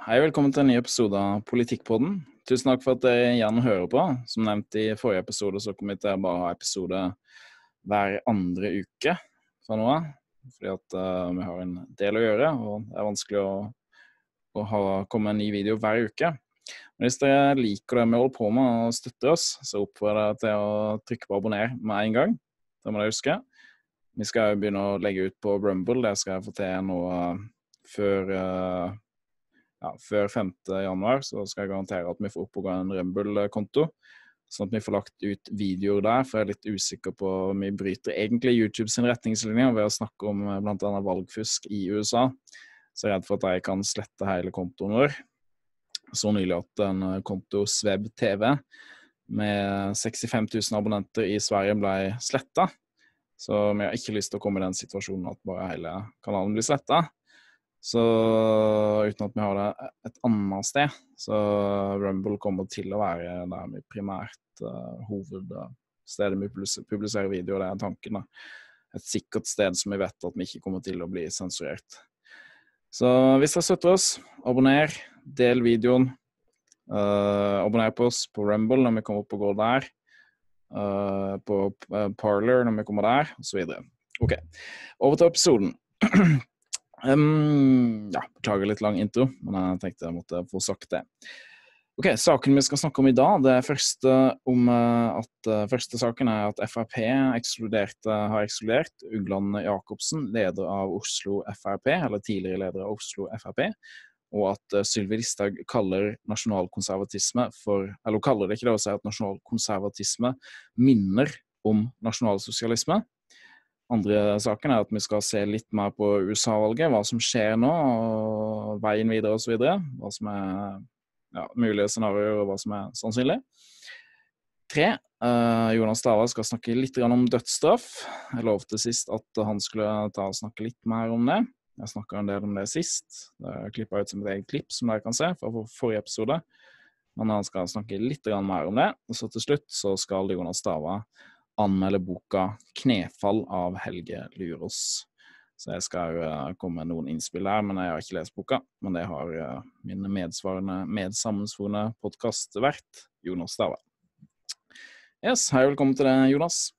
Hei velkommen til en ny episode av Politikkpodden. Tusen takk for at dere gjerne hører på. Som nevnt i forrige episode, så kommer vi til å bare ha episode hver andre uke fra nå av. Fordi at uh, vi har en del å gjøre, og det er vanskelig å, å ha, komme en ny video hver uke. Men hvis dere liker det vi holder på med og støtter oss, så oppfordrer jeg til å trykke på abonner med en gang. Det må dere huske. Vi skal begynne å legge ut på Rumble, det skal jeg få til nå før uh, ja, før 5. januar så skal jeg garantere at vi får opp en Rumble-konto. Sånn at vi får lagt ut videoer der, for jeg er litt usikker på om vi bryter egentlig YouTube sin retningslinjer ved å snakke om eh, bl.a. valgfusk i USA. Så jeg er redd for at jeg kan slette hele kontoen vår. Så nylig at en eh, konto Sveb TV med 65 000 abonnenter i Sverige ble sletta. Så vi har ikke lyst til å komme i den situasjonen at bare hele kanalen blir sletta. Så uten at vi har det et annet sted, så Rumble kommer til å være der vi primært uh, hovedstedet vi publiserer videoer. Det er tanken. da. Et sikkert sted som vi vet at vi ikke kommer til å bli sensurert. Så hvis dere støtter oss, abonner, del videoen. Uh, abonner på oss på Rumble når vi kommer opp og går der. Uh, på Parler når vi kommer der, osv. OK. Over til episoden. Um, ja, beklager litt lang intro, men jeg tenkte jeg måtte få sagt det. Ok, Saken vi skal snakke om i dag, det første, om at, uh, første saken er at Frp har ekskludert Ugland Jacobsen, leder av Oslo Frp, eller tidligere leder av Oslo Frp, og at uh, Sylvi Listhaug kaller nasjonalkonservatisme for Eller hun kaller det ikke det å si at nasjonalkonservatisme minner om nasjonalsosialisme. Andre saken er at vi skal se litt mer på USA-valget, hva som skjer nå, og veien videre osv. Hva som er ja, mulige scenarioer, og hva som er sannsynlig. Tre. Uh, Jonas Stava skal snakke litt om dødsstraff. Jeg lovte sist at han skulle ta og snakke litt mer om det. Jeg snakka en del om det sist. Det er klippa ut som et eget klipp, som dere kan se fra forrige episode. Men han skal snakke litt mer om det. Og så til slutt så skal Jonas Stava anmelde boka 'Knefall' av Helge Lurås. Så jeg skal uh, komme med noen innspill der, men jeg har ikke lest boka. Men det har uh, min medsvarende, medsammensvorne podkastvert, Jonas Stave. Yes, hei, velkommen til deg, Jonas.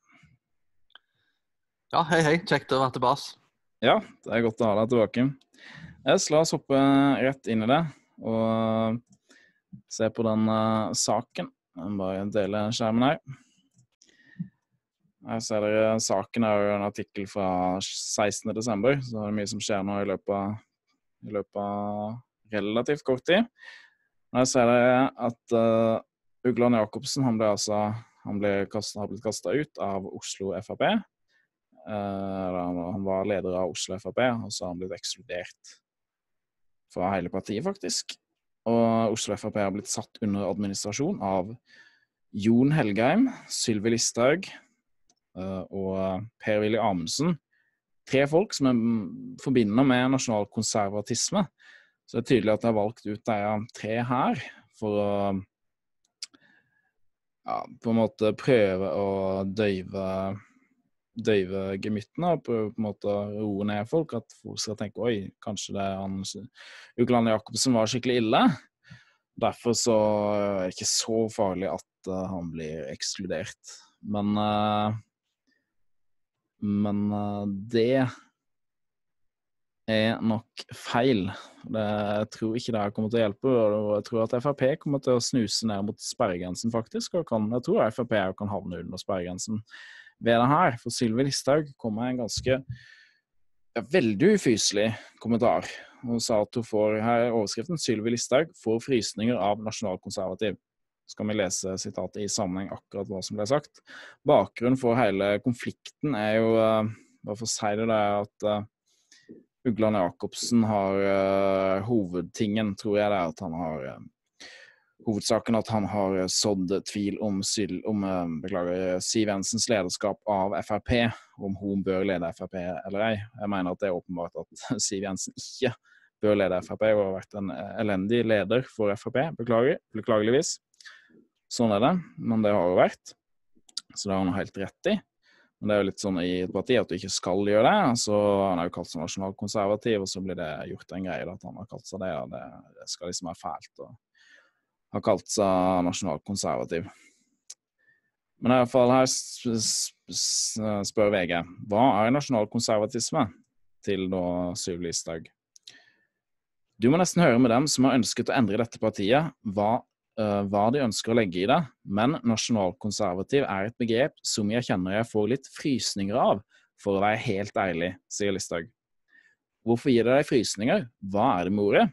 Ja, hei, hei. Kjekt å være tilbake. Ja, det er godt å ha deg tilbake. Yes, la oss hoppe rett inn i det og se på den uh, saken. Jeg må bare dele skjermen her. Jeg ser dere, Saken er jo en artikkel fra 16.12., så det er mye som skjer nå i løpet av, i løpet av relativt kort tid. Men jeg ser dere at uh, Ugland Jacobsen han ble altså, han ble kastet, har blitt kasta ut av Oslo Frp. Uh, han var leder av Oslo Frp, og så har han blitt ekskludert fra hele partiet, faktisk. Og Oslo Frp har blitt satt under administrasjon av Jon Helgheim, Sylvi Listhaug, Eh, og Per-Willy Amundsen. Tre folk som er forbinder med nasjonalkonservatisme. Så det er tydelig at jeg har valgt ut de tre her for å ja, på en måte prøve å døyve døyve gemyttene og prøve på en måte å roe ned folk. At folk skal tenke oi, kanskje det er han Ukeland Jacobsen var skikkelig ille. Derfor så er det ikke så farlig at uh, han blir ekskludert. Men uh, men eh, det er nok feil. Det, jeg tror ikke det kommer til å hjelpe. og Jeg tror at Frp kommer til å snuse ned mot sperregrensen, faktisk. og kan, Jeg tror Frp kan havne under sperregrensen ved det her. For Sylvi Listhaug kom med en ganske ja, veldig ufyselig kommentar. Hun sa at hun får her er overskriften 'Sylvi Listhaug får frysninger av nasjonalkonservativ' skal vi lese sitatet i sammenheng akkurat hva som ble sagt. Bakgrunnen for hele konflikten er jo, uh, bare for å si det, det at uh, Ugland Jacobsen har uh, hovedtingen, tror jeg det er at han har Hovedsaken at han har sådd tvil om, om beklager, Siv Jensens lederskap av Frp, om hun bør lede Frp eller ei. Jeg mener at det er åpenbart at Siv Jensen ikke bør lede Frp. og har vært en elendig leder for Frp, beklager, beklageligvis. Sånn er det, men det har jo vært. Så det har han helt rett i. Men det er jo litt sånn i et parti at du ikke skal gjøre det. Så Han har jo kalt seg nasjonalkonservativ, og så blir det gjort en greie da, at han har kalt seg det. og Det, det skal liksom være fælt å ha kalt seg nasjonalkonservativ. Men i hvert fall her spør VG hva er nasjonalkonservatisme til da Syv Listhaug. Du må nesten høre med dem som har ønsket å endre dette partiet, hva hva de ønsker å legge i det, men nasjonalkonservativ er et begrep som jeg kjenner jeg får litt frysninger av, for å være helt ærlig, sier Listhaug. Hvorfor gir det deg frysninger, hva er det med ordet?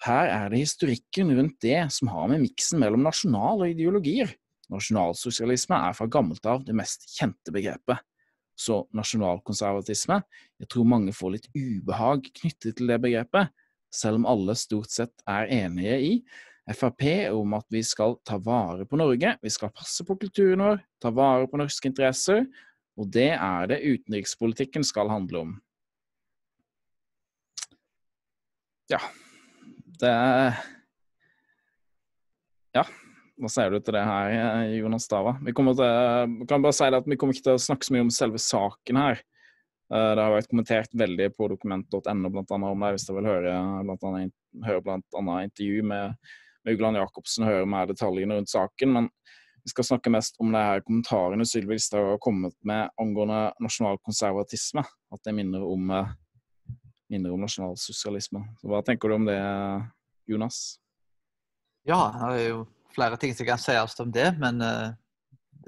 Her er det historikken rundt det som har med miksen mellom nasjonal og ideologier. Nasjonalsosialisme er fra gammelt av det mest kjente begrepet. Så nasjonalkonservatisme, jeg tror mange får litt ubehag knyttet til det begrepet, selv om alle stort sett er enige i Frp om at vi skal ta vare på Norge, vi skal passe på kulturen vår, ta vare på norske interesser, og det er det utenrikspolitikken skal handle om. Ja, det Ja, hva sier du til det her, Jonas Stava? Vi til, kan bare si at vi kommer ikke til å snakke så mye om selve saken her. Eh, det har vært kommentert veldig på dokument.no annet om det, hvis dere vil høre bl.a. høre blant annet intervju med Mugland Jacobsen høre mer detaljene rundt saken. Men vi skal snakke mest om det her kommentarene Sylvi Listhaug har kommet med angående nasjonalkonservatisme. At det minner om, eh, minner om nasjonalsosialisme. Så Hva tenker du om det, Jonas? Ja, det er jo flere ting som kan sies om det. Men uh,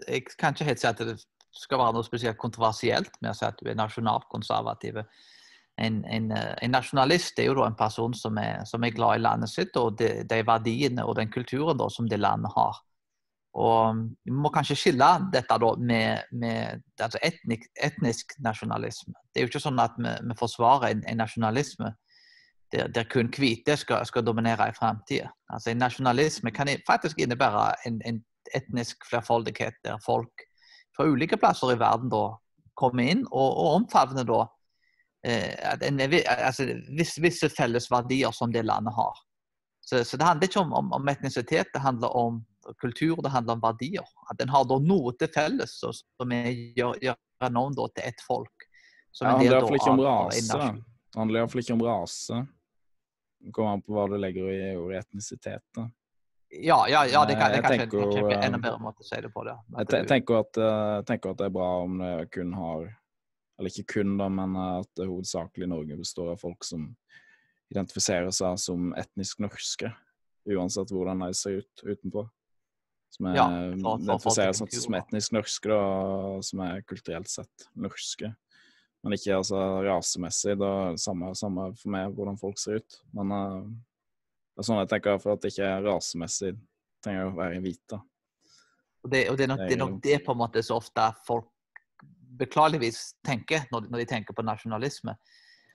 jeg kan ikke helt si at det skal være noe spesielt kontroversielt med å si at du er nasjonalkonservativ en, en, eh, en, nasjonalist er jo da en person som er, som er glad i landet sitt og de, de, verdiene og den kulturen da, som det landet har. Og mm, Vi må kanskje skille dette da med, med altså etnik, etnisk nasjonalisme. Det er jo ikke sånn at vi, vi forsvarer en, en nasjonalisme der, der, kun hvite skal, skal dominere i framtida. Altså, en nasjonalisme kan faktisk innebære en, etnisk flerfoldighet der folk fra ulike plasser i verden da kommer inn og, og omfavner da en, altså, visse, visse, felles verdier som det landet har. Så, så det handler ikke om, om, om, etnisitet, det handler om kultur, det handler om verdier. At en har noe til felles som gjør, gjør noen til ett folk. Som ja, det handler iallfall ikke. Det ikke om rase. Det kommer an på hva du legger i ordet etnisitet. da. Ja, ja, ja, det, kan, det er kanskje tenker, en enda bedre måte å si det på. det. Jeg tenker at, tenker at, det er bra om det kun har eller ikke kun, da, men at det hovedsakelig Norge består av folk som identifiserer seg som etnisk norske, uansett hvordan de ser ut utenpå. Som er, ja, identifiserer seg som etnisk norske, da, som er kulturelt sett norske. Men ikke altså rasemessig. Da samme, samme for meg hvordan folk ser ut. Men uh, det er sånn jeg tenker for at det ikke er rasemessig trenger å være hvite. Og det, og det, er nok, det, er nok det på en måte så ofte folk beklageligvis tenker når, de tenker på nasjonalisme.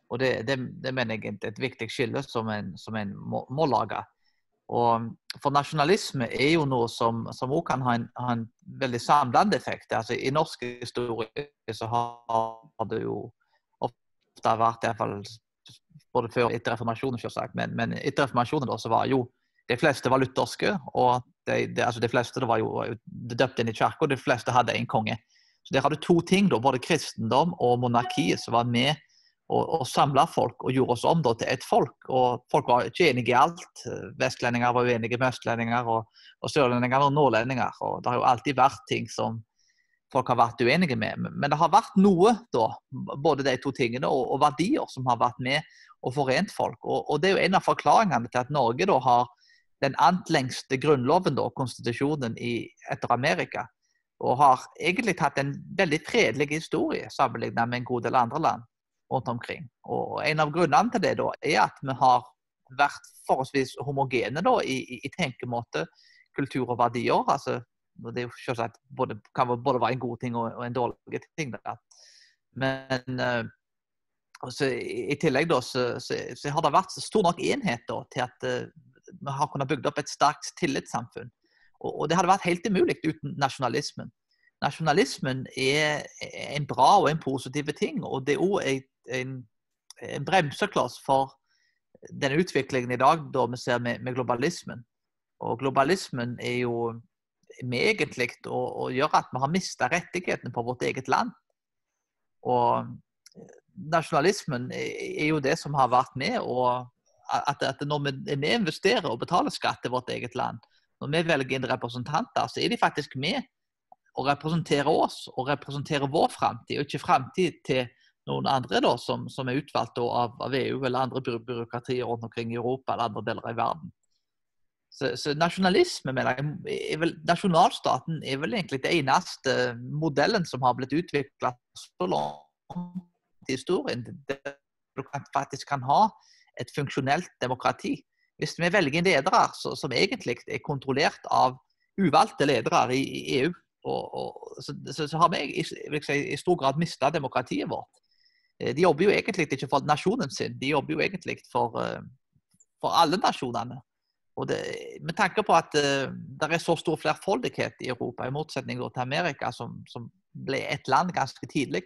Og det, det, det mener jeg er et viktig skille som en, som en må, må, lage. Og for nasjonalisme er jo noe som òg kan ha en, ha en, veldig samlende effekt. Altså, I norsk historie så har det jo ofte vært, iallfall både før og etter reformasjonen, selvsagt, men, men etter reformasjonen da, så var jo de fleste var lutherske. og de, de, altså de fleste var jo døpt inn i kirka, og de fleste hadde en konge. Så Der har du to ting, da, både kristendom og monarkiet, som var med og, og samla folk og gjorde oss om da, til ett folk. Og Folk var ikke enige i alt. Vestlendinger var uenige med østlendinger, og, og sørlendinger og nordlendinger. og Det har jo alltid vært ting som folk har vært uenige med. Men det har vært noe, da, både de to tingene, og, og verdier som har vært med og forent folk. Og, og, Det er jo en av forklaringene til at Norge da har den antlengste grunnloven, da, konstitusjonen, i, etter Amerika og har egentlig hatt en veldig fredelig historie sammenlignet med en god del andre land rundt omkring. Og En av grunnene til det da, er at vi har vært forholdsvis homogene da, i, i, i tenkemåte, kultur og verdier. altså det er jo både, kan både være en god ting og, en dårlig ting. Da. Men uh, altså, i, tillegg da, så, så, så, har det vært stor nok enhet da, til at uh, vi har kunnet bygge opp et sterkt tillitssamfunn. Og, det hadde vært helt umulig uten nasjonalismen. Nasjonalismen er en bra og en positiv ting, og det er òg en, en bremsekloss for den utviklingen i dag da vi ser med, med, globalismen. Og globalismen er jo med egentlig å, å gjøre at vi har mista rettighetene på vårt eget land. Og nasjonalismen er jo det som har vært med og at, at når vi investerer og betaler skatt til vårt eget land, når vi velger inn representanter, så er de faktisk med å representere oss og representere vår framtid, og ikke framtid til noen andre da, som, som er utvalgt av, av, EU eller andre by byråkratier rundt omkring i Europa eller andre deler av verden. Så, så nasjonalisme, mener jeg, er vel, Nasjonalstaten er vel egentlig den eneste modellen som har blitt utvikla så langt i historien. Der du faktisk kan ha et funksjonelt demokrati. Hvis vi velger ledere som egentlig er kontrollert av uvalgte ledere i, EU, og, og, så, så, så, har vi i, si, i stor grad mista demokratiet vårt. Eh, de jobber jo egentlig ikke for nasjonen sin, de jobber jo egentlig for, eh, for alle nasjonene. Og det, med tanke på at uh, det er så stor flerfoldighet i Europa, i motsetning til Amerika, som, som ble et land ganske tidlig,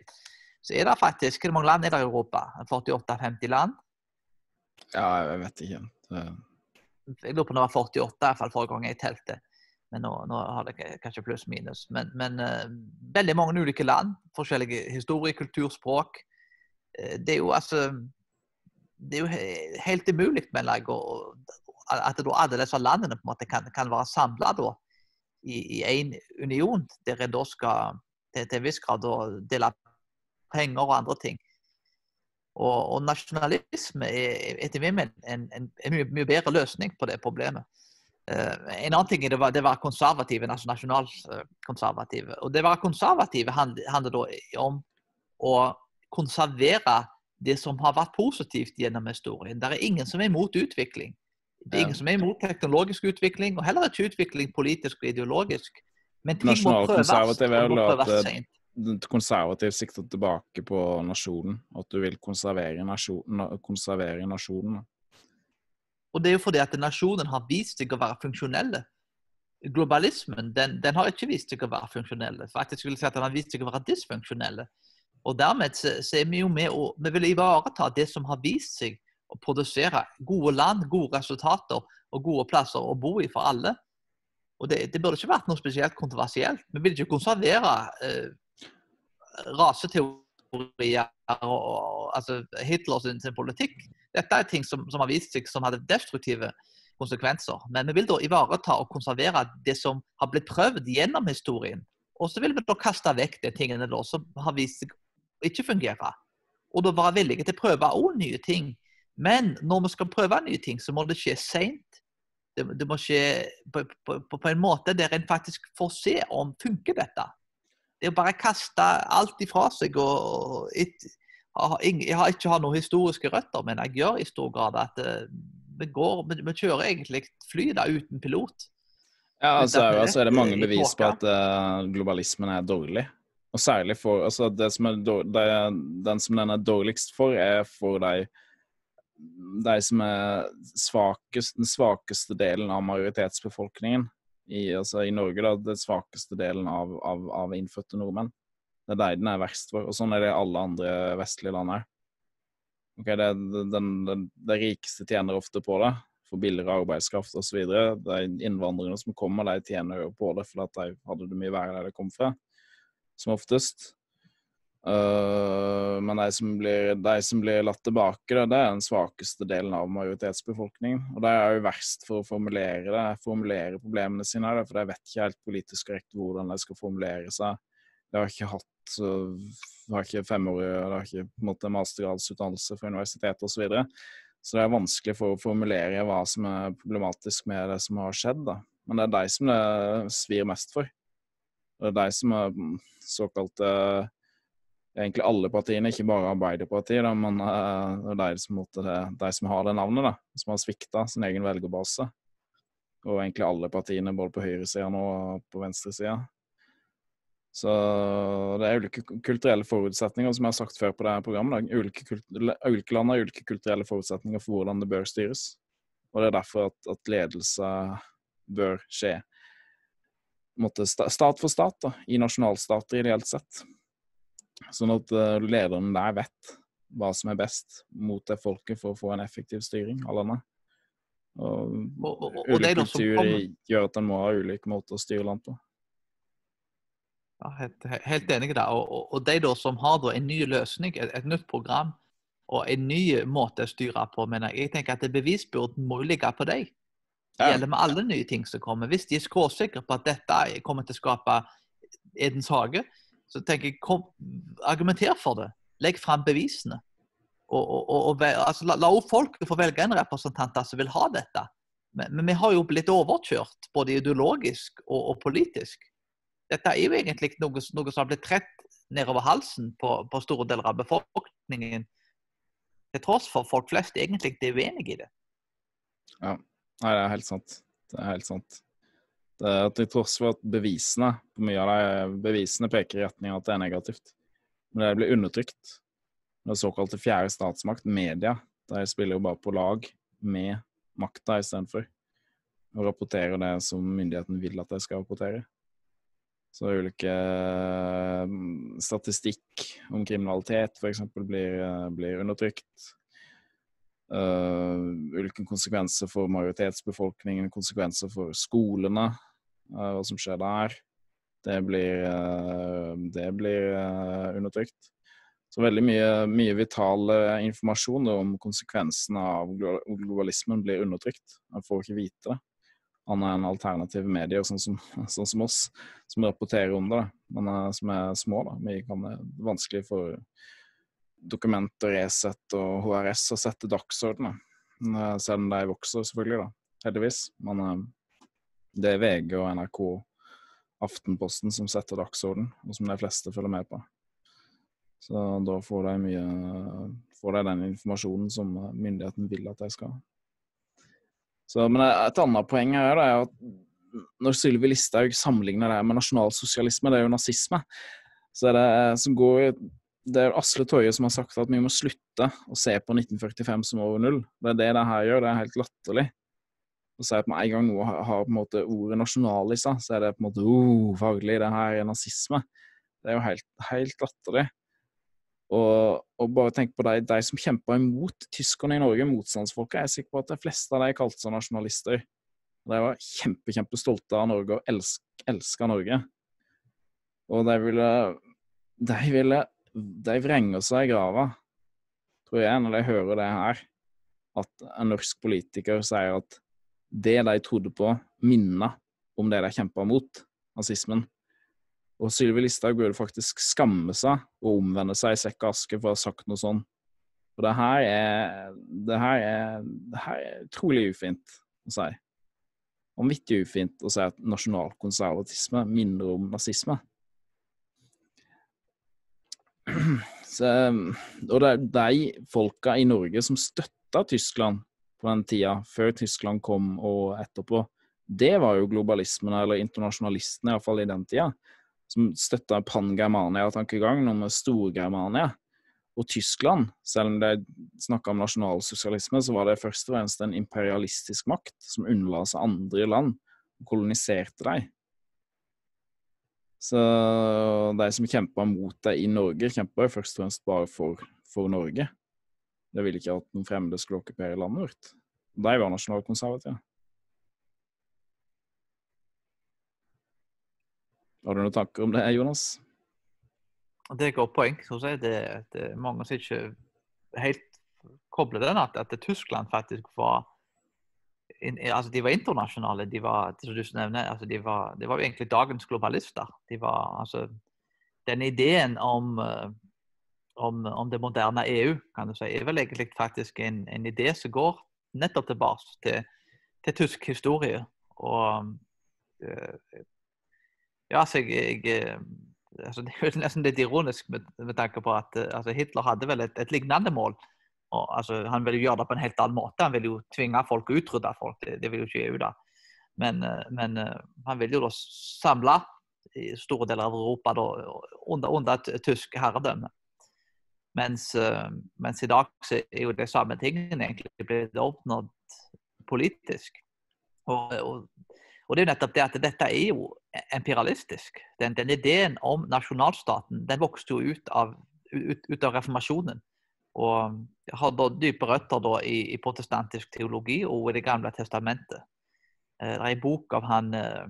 så er det faktisk Hvor mange land er det i Europa? 48-50 land? Ja, jeg vet ikke. Det... Jeg lurer på om det var 48 i hvert fall forrige gang jeg telte. Men nå, nå har det kanskje pluss-minus. Men, men uh, veldig mange ulike land. Forskjellige historie, kultur, språk. Uh, det er jo altså Det er jo helt umulig, mener jeg, at alle disse landene på en måte kan, kan være samla i én union, der en da skal til en viss grad dele penger og andre ting. Og, og nasjonalisme er etter min mening en, en, en mye, mye, bedre løsning på det problemet. Uh, en annen ting er det var, det var konservative, nasjonalkonservative. Og det være konservative handler, handler da om å konservere det som har vært positivt gjennom historien. Det er ingen som er imot utvikling. Det er ingen som er imot teknologisk utvikling, og heller ikke utvikling politisk og ideologisk. Men ting må prøves. Må prøves sent konservativt sikter tilbake på nasjonen. At du vil konservere, nasjon, konservere nasjonen. Og det er jo fordi at nasjonen har vist seg å være funksjonelle. Globalismen den, den har ikke vist seg å være funksjonelle. Faktisk vil jeg si at den har vist seg å være dysfunksjonelle. Og dermed så, så er vi jo med og vi vil ivareta det som har vist seg å produsere gode land, gode resultater og gode plasser å bo i for alle. Og det, det burde ikke vært noe spesielt kontroversielt. Vi vil ikke konservere eh, raseteorier og altså Hitlers politikk. Dette er ting som, som, har vist seg som hadde destruktive konsekvenser. Men vi vil da ivareta og konservere det som har blitt prøvd gjennom historien. Og så vil vi da kaste vekk de tingene da, som har vist seg ikke fungere. Og da være villige til å prøve òg nye ting. Men når vi skal prøve nye ting, så må det skje seint. Det, det, må skje på, på, på, en måte der en faktisk får se om funker dette det å bare kaste alt ifra seg og et, Jeg har ikke har noen historiske røtter, men jeg gjør i stor grad at eh, vi, går, vi kjører egentlig fly da uten pilot. Ja, altså, altså er det mange bevis på at uh, globalismen er dårlig. Og særlig for altså det som er det, Den som den er dårligst for, er for de, de som er svakest, den svakeste delen av majoritetsbefolkningen i, altså, i Norge, da, den svakeste delen av, av, av, innfødte nordmenn. Det er de den er verst for. Og sånn er det i alle andre vestlige land òg. Okay, det, den, den, rikeste tjener ofte på det, for billigere arbeidskraft osv. De innvandrerne som kommer, de tjener jo på det fordi de hadde det mye verre der de kom fra, som oftest. Uh, men de som, blir, de som blir latt tilbake, det, det er den svakeste delen av majoritetsbefolkningen. Og de er jo verst for å formulere det, formulere problemene sine, for de vet ikke helt politisk korrekt hvordan de skal formulere seg. De har ikke hatt de har ikke femårig de har ikke på en måte mastergradsutdannelse fra universitetet osv. Så, videre. så det er vanskelig for å formulere hva som er problematisk med det som har skjedd. Da. Men det er de som det svir mest for. Det er de som er såkalte egentlig alle partiene, ikke bare Arbeiderpartiet, da, men uh, er de som, måtte, de som har det navnet, da, som har svikta sin egen velgerbase. Og egentlig alle partiene, både på høyresida og på venstresida. Så det er ulike kulturelle forutsetninger, som jeg har sagt før på det her programmet. Da. Ulike, ulike land har ulike kulturelle forutsetninger for hvordan det bør styres. Og det er derfor at, at ledelse bør skje måtte, stat for stat, da, i nasjonalstater ideelt sett. Sånn at uh, lederen der vet hva som er best mot det folket for å få en effektiv styring av landet. Og, Og- og- og ulik kultur kommer- gjør at en må ha ulike måter å styre land på. Ja, helt, helt enig i det. Og, de da som har da en ny løsning, et, et nytt program og en ny måte å styre på, mener jeg. Jeg tenker at det bevisbyrden må ligge på deg. Det gjelder med alle nye ting som kommer. Hvis de er skråsikre på at dette kommer til å skape Edens hage, så tenker jeg kom, argumenter for det. Legg fram bevisene. Og, og, og, altså, la, la folk få velge en representant som vil ha dette. Men, men vi har jo blitt overkjørt, både ideologisk og, og politisk. Dette er jo egentlig noe, noe som har blitt trett nedover halsen på, på store deler av befolkningen. Til tross for folk flest egentlig er uenig i det. Nei, det er helt sant. Det er helt sant. Det er Til tross for at bevisene på mye av de bevisene peker i retning av at det er negativt. Men det blir undertrykt. Den såkalte fjerde statsmakt, media, de spiller jo bare på lag med makta istedenfor. Og rapporterer det som myndigheten vil at de skal rapportere. Så ulike mm, statistikk om kriminalitet f.eks. Blir, eh, blir undertrykt. Uh, ulike konsekvenser for majoritetsbefolkningen, konsekvenser for skolene, hva som skjer der. Det blir, uh, det blir uh, undertrykt. Så veldig mye, mye vital informasjon om konsekvensene av globalismen blir undertrykt. Man får ikke vite det. Annet enn alternative medier, sånn som, sånn som oss, som rapporterer om det, men som er små. da. Vi kan, det vanskelig for Dokument og Resett og HRS å sette dagsordenen. Eh, Selv om de vokser, selvfølgelig, da. Heldigvis. Men eh, det er VG og NRK Aftenposten som setter dagsorden, og som de fleste følger med på. Så da får de mye Får de den informasjonen som eh, myndigheten vil at de skal. Så, men et annet poeng her er at når Sylvi Listhaug sammenligner det med nasjonalsosialisme, det er jo nazisme, så, er det, som går det er Asle Toje som har sagt at vi må slutte å se på 1945 som over null. Det er det det her gjør. Det er helt latterlig. Å si at med en gang noe har, på en måte ordet nasjonal i seg, så er det på en måte oh, faglig, det her er nazisme. Det er jo helt, helt latterlig. Og, og bare tenk på de, de som kjempa imot tyskerne i Norge, motstandsfolka. Jeg er sikker på at de fleste av de kalte seg nasjonalister. De var kjempe, kjempestolte av Norge og elsk, elska Norge. Og de ville De ville De vrenger seg i grava, tror jeg, når de hører det her. At en norsk politiker sier at det de trodde på, minna om det de kjempa mot, nazismen. Og Sylvi Listhaug burde faktisk skamme seg og omvende seg i sekk og aske for å ha sagt noe sånn. For det her er Det her er, det her er utrolig ufint å si. Vanvittig ufint å si at nasjonalkonservatisme minner om nazisme. Så, og det er de folka i Norge som støtta Tyskland på den tida, før Tyskland kom og etterpå, det var jo globalismen, eller internasjonalistene iallfall i den tida, som støtta pan-Germania-tankegangen om Stor-Germania. Og Tyskland, selv om de snakka om nasjonalsosialisme, så var det først og fremst en imperialistisk makt som unnla seg andre land og koloniserte dem. Så de som kjempa mot dem i Norge, kjempa først og fremst bare for, for Norge. De ville ikke at noen fremmede skulle okkupere landet vårt. De var nasjonalkonservative. Har du noen tanker om det, Jonas? Det er et godt poeng. synes jeg. Det, det er mange som ikke helt kobler den at, at Tyskland faktisk var in, altså De var internasjonale. De var som du nevner, altså de, var, de var jo egentlig dagens globalister. De var, altså, Den ideen om, eh, om, om det moderne EU kan du si, er vel egentlig faktisk en, en idé som går nettopp tilbake til, til tysk historie. Og eh, ja, altså jeg, jeg altså, Det er jo nesten litt ironisk med, med tanke på at altså, Hitler hadde vel et, et lignende mål. Og, altså, han ville gjøre det på en helt annen måte. Han ville jo tvinge folk og utrydde folk. Det, det vil jo ikke EU, da. Men, men han ville jo da samle i store deler av Europa da, under, under tysk herredømme. Mens, mens, i dag så er jo det samme tingene egentlig blitt oppnådd politisk. Og, og, og, det er jo nettopp det at dette er jo imperialistisk. Den, den ideen om nasjonalstaten den vokste jo ut av, ut, ut av reformasjonen. Og har da dype røtter da i, i, protestantisk teologi og i Det gamle testamentet. Det er en bok av han uh,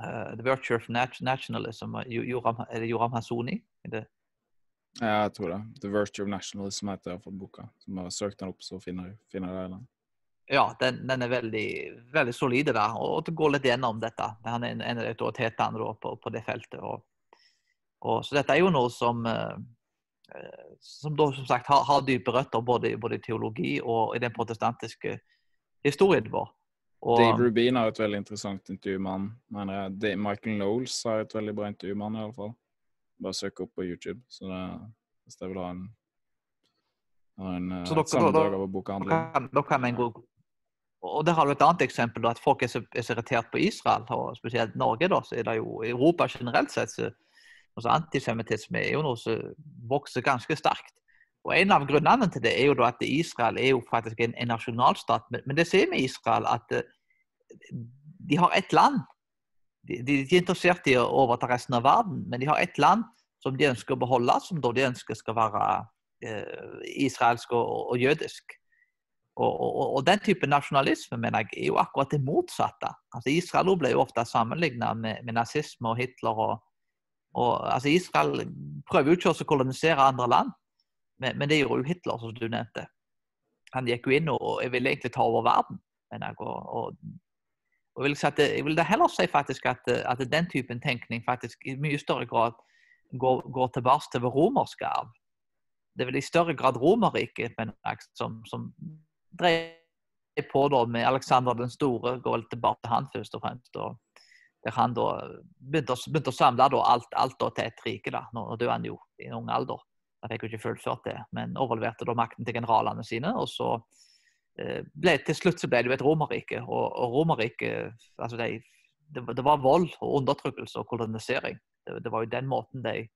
The Virtue of Nationalism, Joram, Joram Hasoni? Ja, jeg tror det. The Virtue of Nationalism heter iallfall boka. Som har søkt den opp, så finner, finner jeg den. Ja, den, den, er veldig, veldig solide der. Og det går litt gjennom dette. Han er en, en av autoritetene på, på, det feltet. Og, og, så dette er jo noe som uh, som da som sagt har, har dype røtter både, både, i teologi og i den protestantiske historien vår. Og, Dave Rubin har et veldig interessant intervju med han. Michael Knowles har et veldig bra intervju med han fall. Bare søk opp på YouTube. Så det, hvis jeg vil ha en, en så dere, sammendrag av boka handler Da kan en gå og der har du et annet eksempel, at folk er så, er så irritert på Israel, og spesielt Norge. da, så er det jo Europa generelt sett så altså Antisemittisme er jo noe som vokser ganske sterkt. Og En av grunnene til det er jo at Israel er jo faktisk en, en nasjonalstat. Men, men, det ser vi i Israel at uh, de har ett land. De, de, er interessert i å overta resten av verden, men de har ett land som de ønsker å beholde, som da de ønsker skal være eh, israelsk og, og jødisk. Og, og, og, den type nasjonalisme mener jeg er jo akkurat det motsatte. Altså Israel ble jo ofte sammenlignet med, med nazisme og Hitler og, altså Israel prøver jo ikke å kolonisere andre land, men, men, det gjorde jo Hitler, som du nevnte. Han gikk jo inn og, og ville egentlig ta over verden. mener jeg, og, og vil det, jeg vil da heller si faktisk at, at, den typen tenkning faktisk i mye større grad går, går tilbake til vår romerske arv. Det er vel i større grad Romerriket som, som dreier på da med Aleksander den store. Går vel tilbake til han først og fremst. og der han da begynte, begynte å samle alt, alt til et rike. da, Nå døde han jo i en ung alder. Han fikk jo ikke fullført det, men overleverte da makten til generalene sine. og så eh, ble, Til slutt så ble det jo et romerrike. Og, og Romerriket altså de, det, det, var vold og undertrykkelse og kolonisering. Det, det, var jo den måten de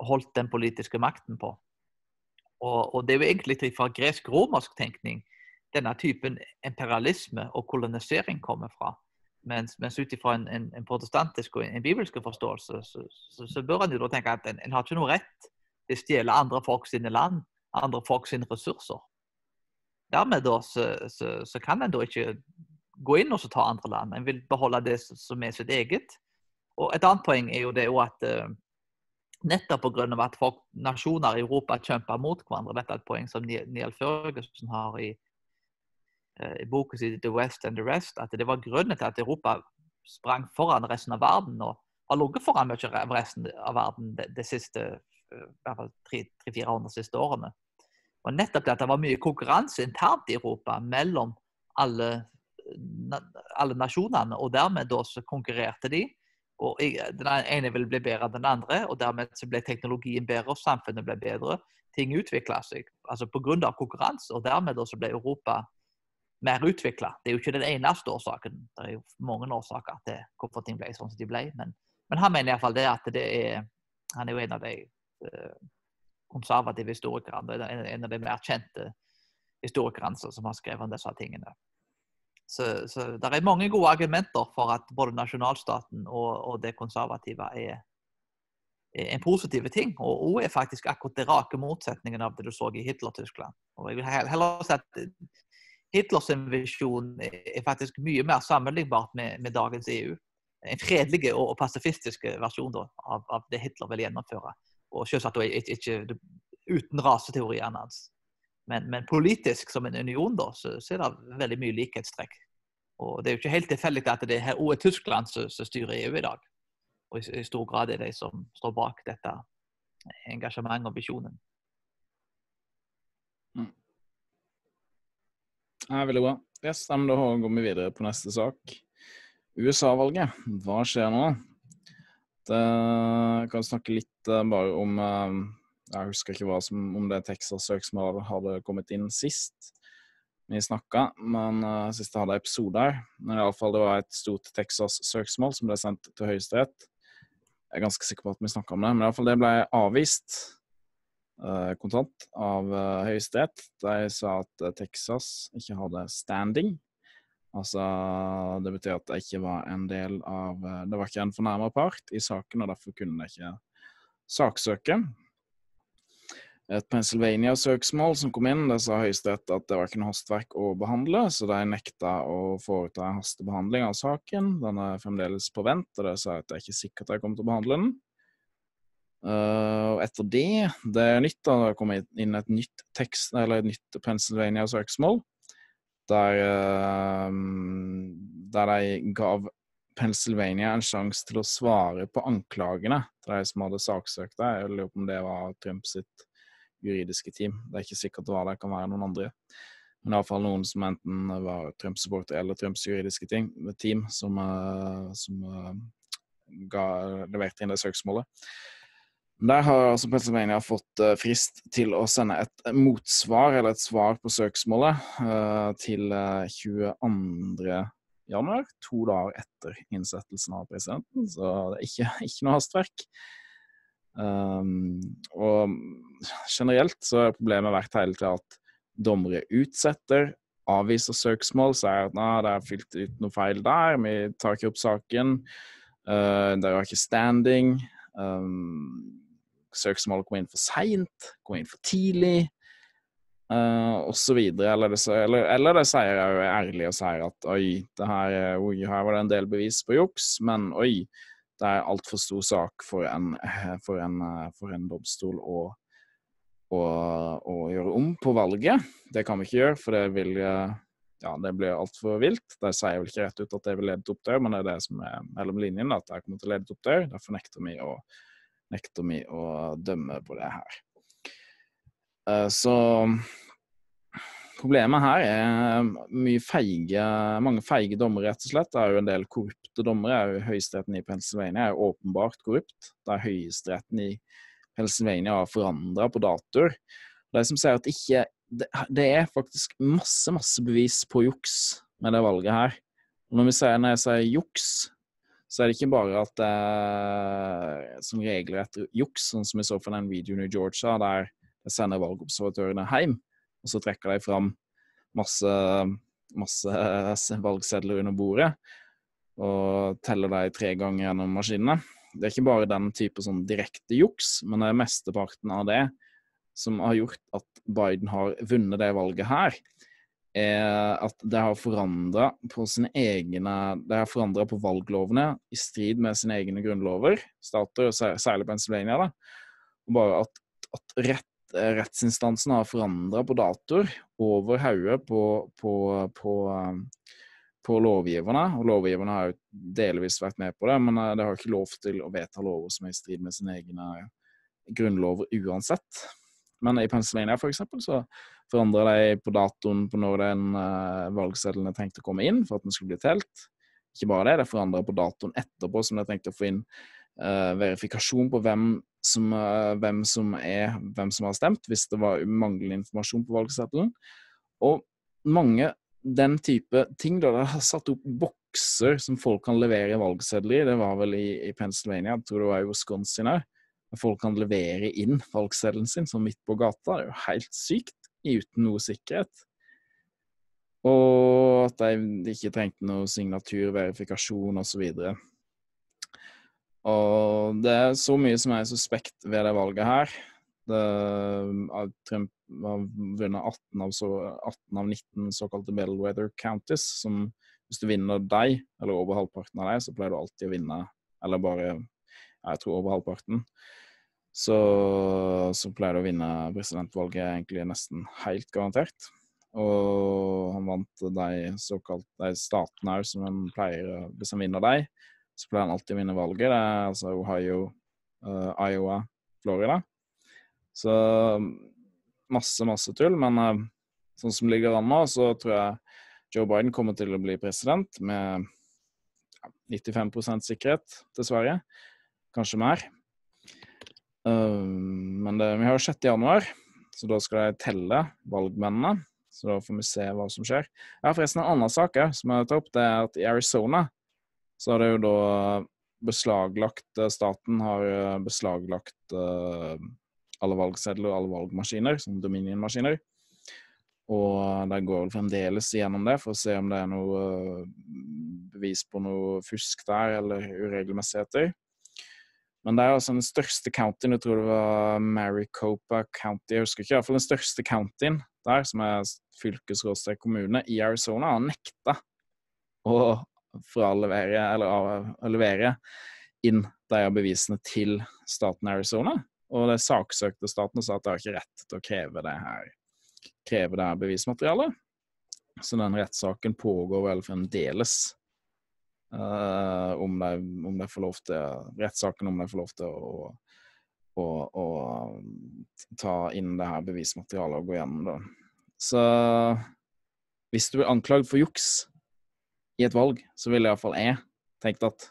holdt den politiske makten på. Og, og det er jo egentlig fra gresk-romersk tenkning denne typen imperialisme og kolonisering kommer fra. Mens, mens ut ifra en, en, en, protestantisk og en, en bibelsk forståelse, så, så, så, bør en jo da tenke at en, en har ikke noe rett til å stjele andre folk sine land, andre folk sine ressurser. Dermed da, så, så kan en da ikke gå inn og ta andre land. En vil beholde det som er sitt eget. Og Et annet poeng er jo det at uh, nettopp pga. at folk, nasjoner i Europa kjemper mot hverandre, dette er et poeng som Neil Ferguson har i Eh, i boken sin 'The West and the Rest' at det var grunnen til at Europa sprang foran resten av verden og har ligget foran mye av resten av verden de, de siste eh, i hvert fall 300-400 siste årene. Og nettopp det at det var mye konkurranse internt i Europa mellom alle, alle nasjonene, og dermed da så konkurrerte de. og Den ene ville bli bedre enn den andre, og dermed så ble teknologien bedre, og samfunnet ble bedre. Ting utvikla seg altså pga. konkurranse, og dermed da så ble Europa mer utvikla. Det er jo ikke den eneste årsaken. Det er jo mange årsaker til hvorfor ting ble sånn som de ble. Men, men han mener iallfall det at det er Han er jo en av de uh, konservative historikerne. En, en av de mer kjente historikerne som har skrevet om disse tingene. Så, så det er mange gode argumenter for at både nasjonalstaten og, og det konservative er, er en positiv ting. Og òg er faktisk akkurat det rake motsetningen av det du så i Hitler-Tyskland. Og jeg vil heller si at Hitlers visjon er faktisk mye mer sammenlignbart med, med dagens EU. En fredelig og pasifistisk versjon da, av, av, det Hitler vil gjennomføre. Og selvsagt ikke, uten raseteoriene hans. Men, men, politisk som en union da, så, så, er det veldig mye likhetstrekk. Og Det er jo ikke helt tilfeldig at det er også Tyskland som, som styrer EU i dag. Og i, i, stor grad er det de som står bak dette engasjementet og visjonen. Mm. Ja, veldig bra. Yes, da går vi videre på neste sak. USA-valget. Hva skjer nå? Det, jeg kan snakke litt uh, bare om uh, Jeg husker ikke som, om det Texas-søksmålet hadde kommet inn sist vi snakka, men uh, sist jeg hadde episode her. Men iallfall det var et stort Texas-søksmål som ble sendt til Høyesterett. Jeg er ganske sikker på at vi snakka om det, men iallfall det ble avvist. uh, kontant av uh, Høyesterett. De sa at uh, Texas ikke hadde standing. Altså, Det betyr at det ikke var en del av Det var ikke en fornærma part i saken, og derfor kunne de ikke saksøke. et Pennsylvania-søksmål som kom inn. Det sa Høyesterett at det var ikke noe hastverk å behandle, så de nekta å foreta en hastebehandling av saken. Den er fremdeles på vent, og det sa at det er ikke sikkert jeg kommer til å behandle den. Uh, og etter det, det er nytt, da, det kom inn et nytt tekst, eller et nytt Pennsylvania-søksmål, der, uh, der de gav Pennsylvania en sjanse til å svare på anklagene til de som hadde saksøkt deg. Jeg lurer på om det var Trump sitt juridiske team. Det er ikke sikkert det var det kan være noen andre. Men iallfall noen som enten var Trump-supporter eller Trumps juridiske team, team som, uh, som uh, ga, leverte inn det søksmålet. Der har altså Pennsylvania fått uh, frist til å sende et motsvar, eller et svar på søksmålet, til 22. januar, to dager etter innsettelsen av presidenten. Så det er ikke, ikke noe hastverk. Um, og generelt så har problemet vært hele tida at dommere utsetter, avviser søksmål, sier at nei, det er fylt ut noe feil der, vi tar ikke opp saken. Uh, dere har ikke standing. Um, søksmålet kom inn for seint, kom inn for tidlig, uh, osv. Eller, eller, eller det sier jeg jo ærlig og sier at oi, her, oi, her var det en del bevis på juks, men oi, det er altfor stor sak for en, for en, for en domstol å, å, å, gjøre om på valget. Det kan vi ikke gjøre, for det vil ja, det blir altfor vilt. De sier vel ikke rett ut at det vil lede til opptøyer, men det er det som er mellom linjene, at det kommer til å lede til opptøyer. Derfor nekter vi å, nekter vi å dømme på det her. Uh, så Problemet her er mye feige, mange feige dommere, rett og slett. Det er jo en del korrupte dommere. Høyesteretten i Pennsylvania er jo åpenbart korrupt. Det er høyesteretten i Pennsylvania har forandra på datoer. De som sier at ikke det, er faktisk masse, masse bevis på juks med det valget her. Og når, sier, når jeg sier juks, så er det ikke bare at det er som regelrett juks, sånn som vi så fra den videoen i Georgia, der de sender valgobservatørene hjem. Og så trekker de fram masse, masse valgsedler under bordet og teller de tre ganger gjennom maskinene. Det er ikke bare den type sånn direkte juks, men det er mesteparten av det som har gjort at Biden har vunnet det valget her, er at det har forandra på sine egne Det har forandra på valglovene i strid med sine egne grunnlover, stater, særlig Pennsylvania, da. Og bare at, at rett Eh, rettsinstansen har forandra på datoer over hodet på, på, på, eh, på, lovgiverne. Og lovgiverne har jo delvis vært med på det, men de det har ikke lov til å vedta lover som er i strid med sine egne grunnlover uansett. Men i Pennsylvania for eksempel, så forandra de på datoen på når den uh, valgseddelen er tenkt å komme inn for at den skulle bli telt. Ikke bare det, det forandra på datoen etterpå som de tenkte å få inn uh, verifikasjon på hvem som, uh, hvem, som er, hvem som har stemt, hvis det var manglende informasjon på valgseddelen. Og mange den type ting, da de har satt opp bokser som folk kan levere valgsedler i. Det var vel i, i Pennsylvania, jeg tror det var i Wisconsin òg. Folk kan levere inn valgseddelen sin sånn midt på gata. Det er jo helt sykt, uten noe sikkerhet. Og at de ikke trengte noe signatur, verifikasjon osv. Og det er så mye som er suspekt ved det valget her. Det, Trump har vunnet 18 av, så, 18 av 19 såkalte Bellwether counties, som hvis du vinner deg, eller over halvparten av deg, så pleier du alltid å vinne, eller bare jeg tror over halvparten. Så, så pleier du å vinne presidentvalget egentlig nesten helt garantert. Og han vant de såkalte de statene òg, som han pleier Hvis han vinner deg, så pleier han alltid å vinne valget. Det er altså Ohio, uh, Iowa, Florida. Så masse, masse tull. Men uh, sånn som ligger an nå, så tror jeg Joe Biden kommer til å bli president med ja, 95% sikkerhet, dessverre. Kanskje mer. Uh, men det, vi har jo 6. januar, så da skal de telle valgmennene. Så da får vi se hva som skjer. Jeg har forresten en annen sak som jeg tar opp. Det er at i Arizona så har det jo da beslaglagt eh, Staten har eh, beslaglagt uh, alle valgsedler og alle valgmaskiner, som Dominion-maskiner. Og de går vel fremdeles gjennom det for å se om det er noe bevis på noe fusk der, eller uregelmessigheter. Men det er altså den største countyen, jeg tror det var Maricopa County, jeg husker ikke, iallfall den største countyen der, som er fylkesrådsted kommune i Arizona, har nekta å fralevere, eller å levere inn de bevisene til staten Arizona. Og det saksøkte staten og sa at de har ikke rett til å kreve det her, kreve det her bevismaterialet. Så den rettssaken pågår vel fremdeles. Uh, om, de, om, de, får lov til Rettssaken om de får lov til å, å, å, ta inn det her bevismaterialet og gå gjennom det. Så hvis du blir anklagd for juks i et valg, så ville iallfall jeg tenkt at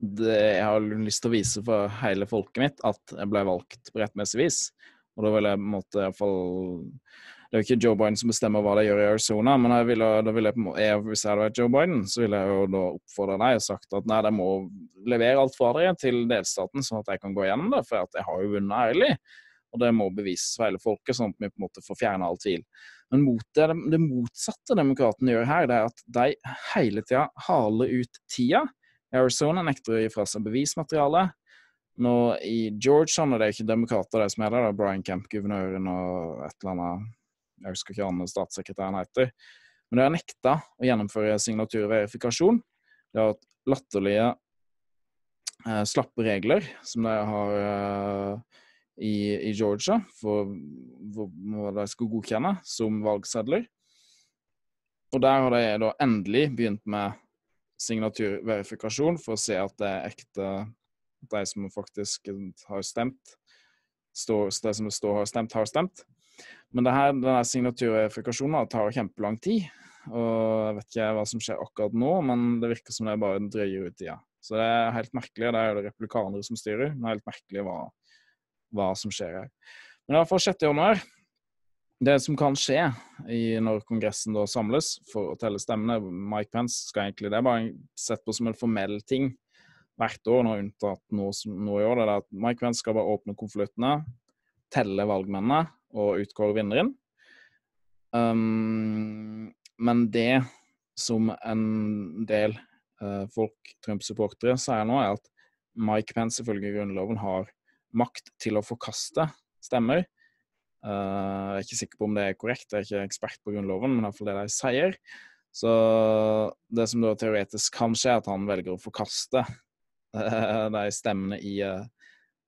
det, jeg har lyst til å vise for hele folket mitt at jeg ble valgt på rettmessig vis. Og da ville jeg på en måte iallfall det er jo ikke Joe Biden som bestemmer hva de gjør i Arizona, men jeg ville, da ville jeg, jeg, hvis jeg hadde vært Joe Biden, så ville jeg jo da oppfordra deg og sagt at nei, de må levere alt fra dere til delstaten, sånn at jeg kan gå gjennom det, for jeg har jo vunnet ærlig. Og det må bevises for hele folket, sånn at vi på en måte får fjerna all tvil. Men mot det, det motsatte demokratene gjør her, det er at de hele tida haler ut tida. Arizona nekter å gi fra seg bevismateriale. Nå i Georgia, når det er ikke demokrater det som er der, det er Brian Camp, guvernøren og et eller annet jeg husker ikke hva statssekretæren heter. Men de har nekta å gjennomføre signaturverifikasjon. De har hatt latterlige eh, slappe regler som de har eh, i, i, Georgia for hva de skulle godkjenne som valgsedler. Og der har de da endelig begynt med signaturverifikasjon for å se at det er ekte de som faktisk har stemt, står, de som står har stemt, har stemt. Men det her, denne signaturverifikasjonen tar kjempelang tid. Og jeg vet ikke hva som skjer akkurat nå, men det virker som det bare drøyer ut tida. Så det er helt merkelig. Det er det republikanere som styrer. Det er helt merkelig hva, hva som skjer her. Men i hvert fall 6. januar Det som kan skje når Kongressen da samles for å telle stemmene Mike Pence skal egentlig det bare sett på som en formell ting hvert år, nå unntatt nå, nå i år. Det er at Mike Pence skal bare åpne konvoluttene, telle valgmennene og utkåre vinneren. Um, men det som en del uh, folk, Trump-supportere, sier nå, er at Mike Pence ifølge Grunnloven har makt til å forkaste stemmer. Uh, jeg er ikke sikker på om det er korrekt, jeg er ikke ekspert på Grunnloven, men iallfall det de sier. Så det som da teoretisk kan skje, er at han velger å forkaste uh, de stemmene i uh,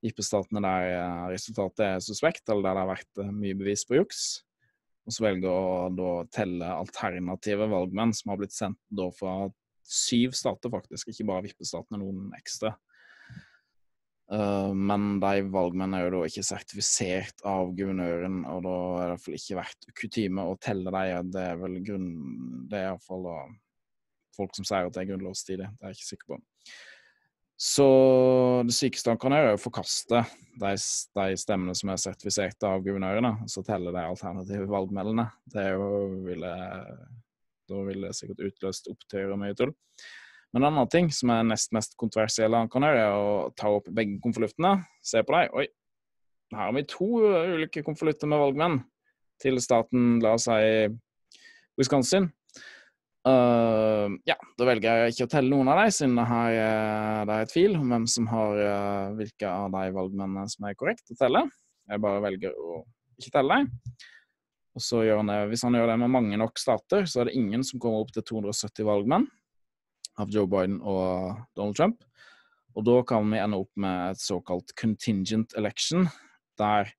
IP-statene der eh, resultatet er suspekt, eller der det har vært eh, mye bevis på juks. Og så velger å da telle alternative valgmenn som har blitt sendt da fra syv stater, faktisk, ikke bare vippestatene, noen ekstra. Uh, men de valgmennene er jo da ikke sertifisert av guvernøren, og da er det iallfall ikke vært kutyme å telle dem. Det er vel grunn... Det er iallfall folk som sier at det er grunnlovsstridig, det er jeg ikke sikker på. Så det sykeste han kan gjøre, er å forkaste de, de, stemmene som er sertifiserte av guvernørene, og så telle de alternative valgmeldene. Det ville, da ville det sikkert utløst opptøyer og mye tull. Men en annen ting som er nest mest kontroversielle han kan gjøre, er å ta opp begge konvoluttene, se på deg. Oi, her har vi to ulike konvolutter med valgmenn til staten, la oss si Wisconsin. Uh, ja, da velger jeg ikke å telle noen av dem, siden det, her, uh, det er et fil om hvem som har uh, hvilke av de valgmennene som er korrekt å telle. Jeg bare velger å ikke telle dem. Og så gjør han det, Hvis han gjør det med mange nok stater, så er det ingen som kommer opp til 270 valgmenn av Joe Biden og Donald Trump. Og da kan vi ende opp med et såkalt contingent election, der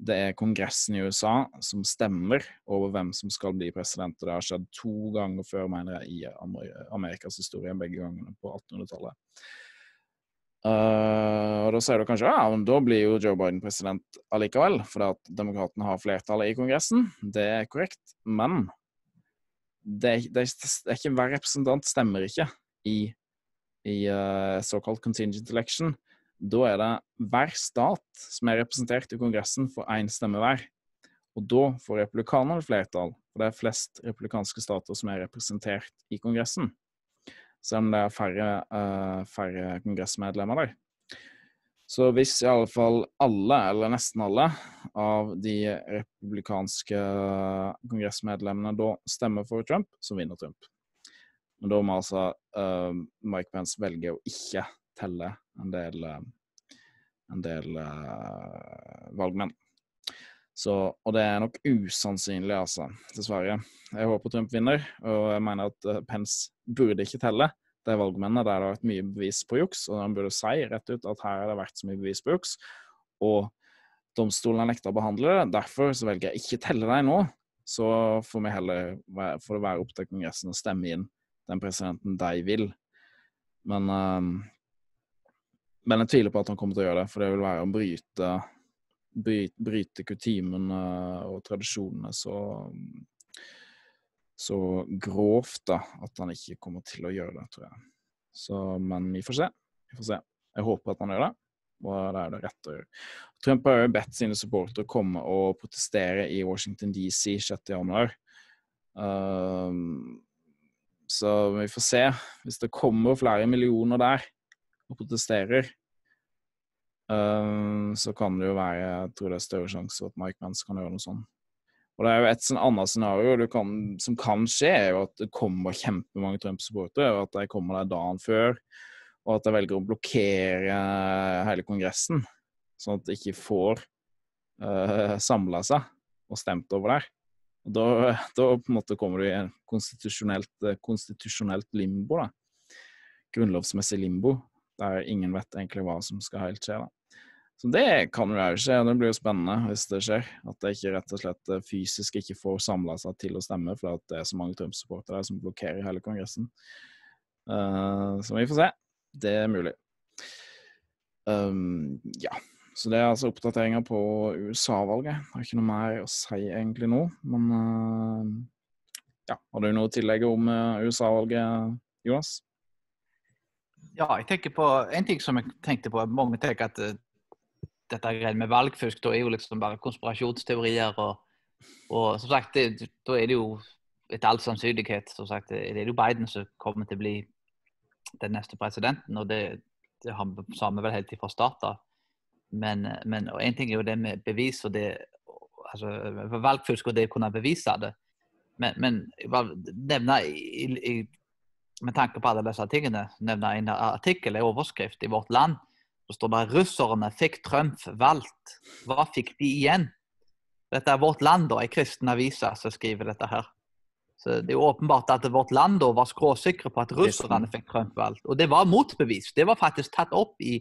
det er Kongressen i USA som stemmer over hvem som skal bli president. og Det har skjedd to ganger før, mener jeg, i Amerikas historie, begge gangene på 1800-tallet. Uh, eh, og Da sier du kanskje ja, men da blir jo Joe Biden president allikevel, fordi at demokratene har flertallet i Kongressen. Det er korrekt, men det, det, det er ikke hver representant stemmer ikke i, i uh, såkalt contingent election. Da er det hver stat som er representert i Kongressen, får én stemme hver. Og da får republikanerne flertall, for det er flest republikanske stater som er representert i Kongressen. Selv om det er færre, uh, færre kongressmedlemmer der. Så hvis i alle fall alle, eller nesten alle, av de republikanske kongressmedlemmene da stemmer for Trump, så vinner Trump. Men da må altså uh, Mike Pence velge å ikke telle en del, eh, en del uh, valgmenn. Så, og det er nok usannsynlig, altså, dessverre. Jeg håper Trump vinner, og jeg mener at Pence burde ikke telle. Er valgmennene der det har vært mye bevis på juks, og han burde si rett ut at her har det vært så mye bevis på juks. Og domstolen har nekta å behandle det. Derfor så velger jeg ikke telle deg nå. Så får vi heller får det være opp til Kongressen å stemme inn den presidenten de vil. Men, uh, men jeg tviler på at han kommer til å gjøre det, for det vil være å bryte bryte, bryte kutimene og tradisjonene så, så grovt da, at han ikke kommer til å gjøre det, tror jeg. Så, men vi får se. Vi får se. Jeg håper at han gjør det, og det er det rett å gjøre. Trump har jo bedt sine supportere komme og protestere i Washington DC 6.1. Um, så vi får se. Hvis det kommer flere millioner der og protesterer, um, så kan det jo være Jeg tror det er større sjanse for at Mike Pence kan gjøre noe sånt. Og det er jo et sånn annet scenario kan, som kan skje, er jo at det kommer kjempemange Trump-supportere, og at de kommer der dagen før, og at de velger å blokkere hele Kongressen, sånn at de ikke får uh, samla seg og stemt over der. Og da, da på en måte kommer du i en konstitusjonelt, konstitusjonelt limbo, da. Grunnlovsmessig limbo, der ingen vet egentlig hva som skal helt skje. da. Så det kan jo skje, og det blir jo spennende hvis det skjer. At det ikke rett og slett eh, fysisk ikke får samla seg til å stemme, fordi det er så mange Trump-supportere som blokkerer hele Kongressen. Uh, så vi får se. Det er mulig. Um, ja. Så det er altså oppdateringer på USA-valget. Har ikke noe mer å si egentlig nå, men uh, ja. Har du noe å tillegge om USA-valget, Jonas? Ja, jeg tenker på en ting som jeg tenkte på. Mange tenker at dette greiene med valgfusk, da er jo liksom bare konspirasjonsteorier. Og, og som sagt, det, da er det jo etter all sannsynlighet som sagt, det er jo Biden som kommer til å bli den neste presidenten. og det, det har vi samme vel helt fra start av. Men, men en ting er jo det med bevis og det altså valgfusk og det å kunne bevise det. Men, men bare nevne i, i, med tanke på alle disse tingene, nevne en artikkel, en overskrift i Vårt Land så står det russerne fikk Trump valgt. Hva fikk de igjen? Dette er Vårt Land, da, ei kristen avise som skriver dette her. Så Det er jo åpenbart at Vårt Land da var skråsikre på at russerne fikk Trump valgt. Og det var motbevist. Det var faktisk tatt opp i,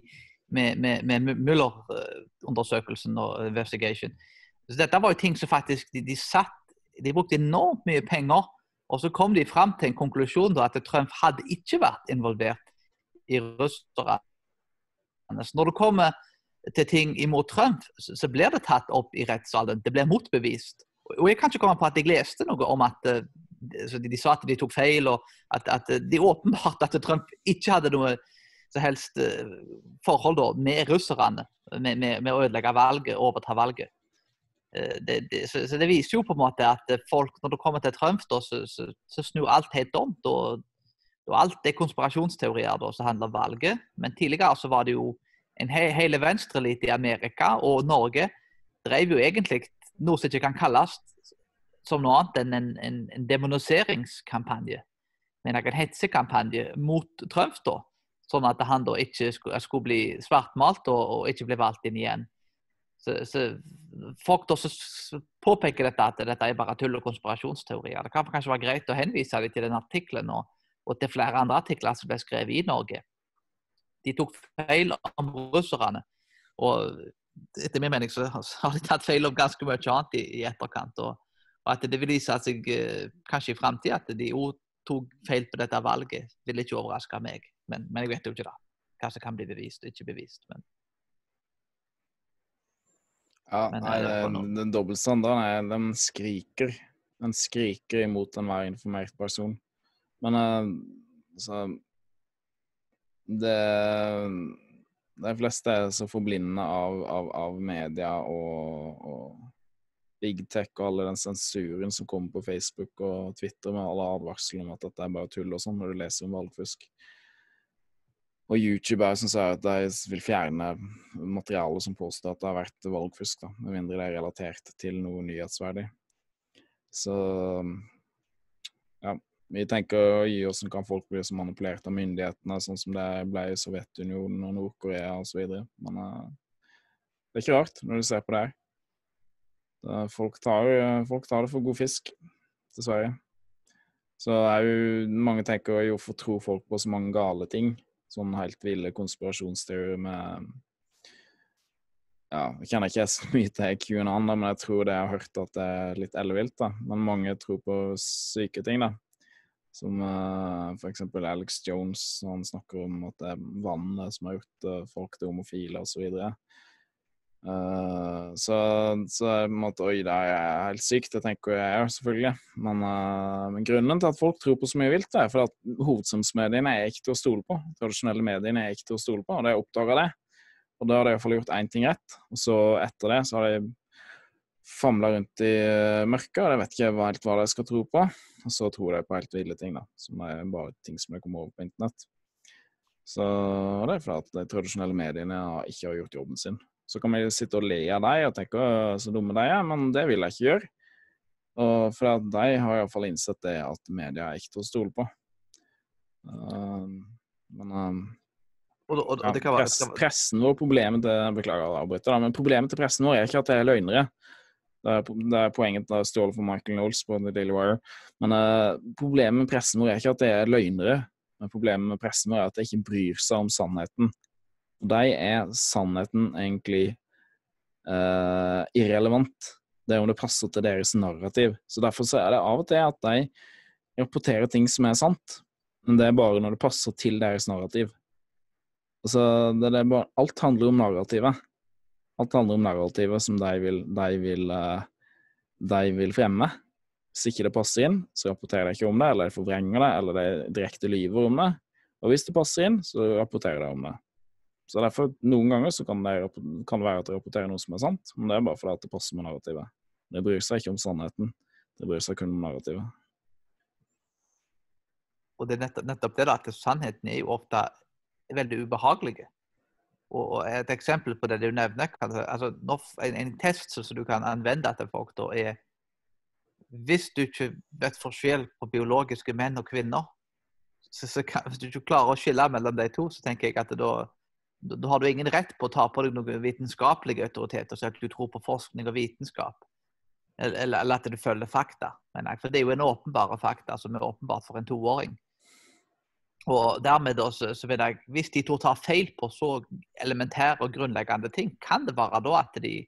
med, med, med Mueller-undersøkelsen og investigation. Så Dette var jo ting som faktisk de, de satt De brukte enormt mye penger, og så kom de fram til en konklusjon da at Trump hadde ikke vært involvert i russere når det kommer til ting imot Trump, så blir det tatt opp i rettssalen. Det blir motbevist. Og jeg kan ikke komme på at jeg leste noe om at eh, de, sa at de tok feil, og at, at det er åpenbart at Trump ikke hadde noe så helst eh, forhold med russerne, med, med, med, å ødelegge valget, overta valget. Eh, det, det, så, så, det viser jo på en måte at folk, når det kommer til Trump, da, så, så, så snur alt helt om. Da, og alt er konspirasjonsteorier da, som handler om valget. Men tidligere så var det jo en he hele venstreelite i Amerika og Norge drev jo egentlig noe som ikke kan kalles som noe annet enn en, en, en demoniseringskampanje. Men en hetsekampanje mot Trump, da. Sånn at han da ikke skulle, skulle bli svartmalt og, og, ikke bli valgt inn igjen. Så, så Folk da påpeker dette at dette er bare tull og konspirasjonsteorier. Det kan kanskje være greit å henvise dem til den artikkelen nå og til flere andre artikler som ble skrevet i Norge. De tok feil om russerne. Og etter min mening så har de tatt feil om ganske mye annet i, i etterkant. Og, og, at det vil vise seg eh, kanskje i framtida at de òg tok feil på dette valget, vil ikke overraske meg. Men, men, jeg vet jo ikke da. Hva som kan bli bevist og ikke bevist. Men. Ja, nei, eh, den, den dobbeltstandarden den skriker. Den skriker imot enhver informert person. Men altså det De fleste er så forblinda av, av, av media og, og, big tech og all den sensuren som kommer på Facebook og Twitter med alle advarslene om at dette er bare tull og sånn, når du leser om valgfusk. Og YouTube er som sier at de vil fjerne materialet som påstår at det har vært valgfusk, da, med mindre det er relatert til noe nyhetsverdig. Så. Vi tenker å gi hvordan kan folk bli så manipulert av myndighetene, sånn som det ble i Sovjetunionen og Nord-Korea osv. Men uh, Det er ikke rart når du ser på det her. Folk tar, folk tar det for god fisk, dessverre. Så er jo, mange tenker jo hvorfor tror folk på så mange gale ting? Sånn helt ville konspirasjonsteorier med ja, jeg kjenner ikke så mye til QAnon, men jeg tror det jeg har hørt at det er litt ellevilt. Men mange tror på syke ting, da. Som uh, f.eks. Alex Jones, han snakker om at det er vannet som har gjort uh, folk til homofile osv. Så, uh, så så på en måte, Oi, det er helt sykt, det tenker jeg òg, selvfølgelig. Men, uh, men, grunnen til at folk tror på så mye vilt, er for at hovedsamsmediene er ikke til å stole på. Tradisjonelle mediene er ikke til å stole på, og det oppdaga det. Og da har de iallfall gjort én ting rett. Og så etter det så har de famla rundt i eh, mørket, og jeg vet ikke helt hva de skal tro på. Og så tror de på helt ville ting, da. Som er bare ting som de kommer over på internett. Så det er fordi at de tradisjonelle mediene ikke har gjort jobben sin. Så kan vi sitte og le av dem og tenke så dumme de er, men det vil jeg ikke gjøre. Og for at de har iallfall innsett det at media er ikke til å stole på. Uh, men uh, og, og, og være, press, pressen vår, problemet til Beklager avbryter, men problemet til pressen vår er ikke at det er løgnere. Det er, det er poenget til stjålet for Michael Knowles på The Daily Wire. Men eh, problemet med pressen vår er ikke at det er løgnere. Men problemet med pressen vår er at de ikke bryr seg om sannheten. Og de er sannheten egentlig eh, irrelevant. Det er om det passer til deres narrativ. Så Derfor så er det av og til at de rapporterer ting som er sant, men det er bare når det passer til deres narrativ. Altså, det, det bare, alt handler om narrativet. Alt handler om narrativet som de vil, de vil, eh, de vil fremme. Hvis ikke det passer inn, så rapporterer de ikke om det, eller de forvrenger det, eller de direkte lyver om det. Og hvis det passer inn, så rapporterer de om det. Så derfor, Noen ganger så kan det, kan være at de rapporterer noe som er sant, men det er bare fordi at det passer med narrativet. Det bryr seg ikke om sannheten, det bryr seg kun om narrativet. Og det er nettopp, nettopp det da, at sannheten er jo ofte veldig ubehagelige. Og Et eksempel på det du nevner, altså en, en test som du kan anvende til folk, da, er Hvis du ikke vet forskjell på biologiske menn og kvinner, så, så kan, hvis du ikke klarer å skille mellom de to, så tenker jeg at da, da har du ingen rett på å ta på deg noen vitenskapelige autoriteter, så at du tror på forskning og vitenskap. Eller, eller at du følger fakta. For det er jo en åpenbare fakta som er åpenbart for en toåring. Og dermed da, så, så jeg, Hvis de to tar feil på så elementære og grunnleggende ting, kan det være da at de,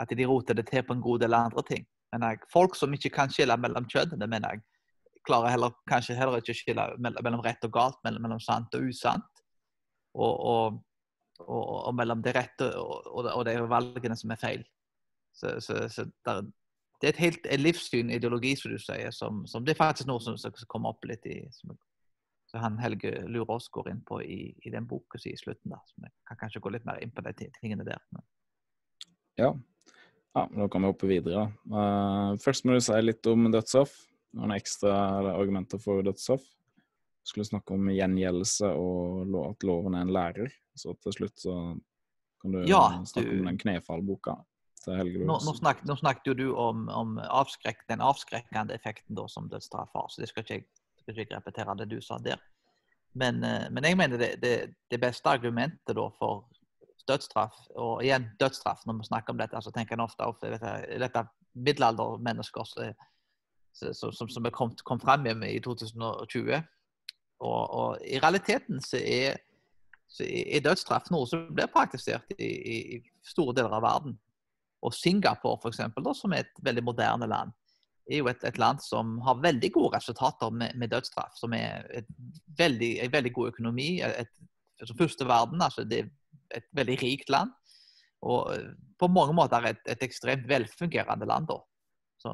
at de roter det til på en god del andre ting. Men jeg, Folk som ikke kan skille mellom kjønnene, mener jeg, klarer heller, kanskje heller ikke å skille mellom rett og galt, mellom, mellom sant og usant. Og, og, og, og mellom det rette og, de valgene som er feil. Så, så, så der, det er et helt livssyn, ideologi, som du sier, som, som det er faktisk noe som, som kommer opp litt i som han Helge Lurås går inn på i, i den boka si i slutten. da, så Vi kan kanskje gå litt mer inn på de tingene der. Men. Ja. ja, da kan vi hoppe videre. Uh, først må du si litt om dødsstraff. Noen ekstra argumenter for dødsstraff. Skulle snakke om gjengjeldelse og at loven er en lærer. Så til slutt så kan du ja, snakke du... om den knefallboka. Nå, nå, snakket, nå, snakket, jo du om, om avskrek, den avskrekkende effekten da, som dødsstraff har, så det skal ikke jeg skal ikke repetere det du sa der. Men, eh, men jeg mener det, det, det beste argumentet for dødsstraff, og igjen dødsstraff når vi snakker om dette, så tenker en ofte på dette middelaldermennesker som, som, som er kommet kom frem i 2020. Og, og, i realiteten så er, så er, dødsstraff noe som blir praktisert i, i store deler av verden. Og Singapore, for eksempel, da, som er et veldig moderne land, er jo et, et, land som har veldig gode resultater med, med dødsstraff. Som er et veldig, en veldig god økonomi. Et, som første verden, altså det er et veldig rikt land. Og eh, på mange måter et, et ekstremt velfungerende land. da,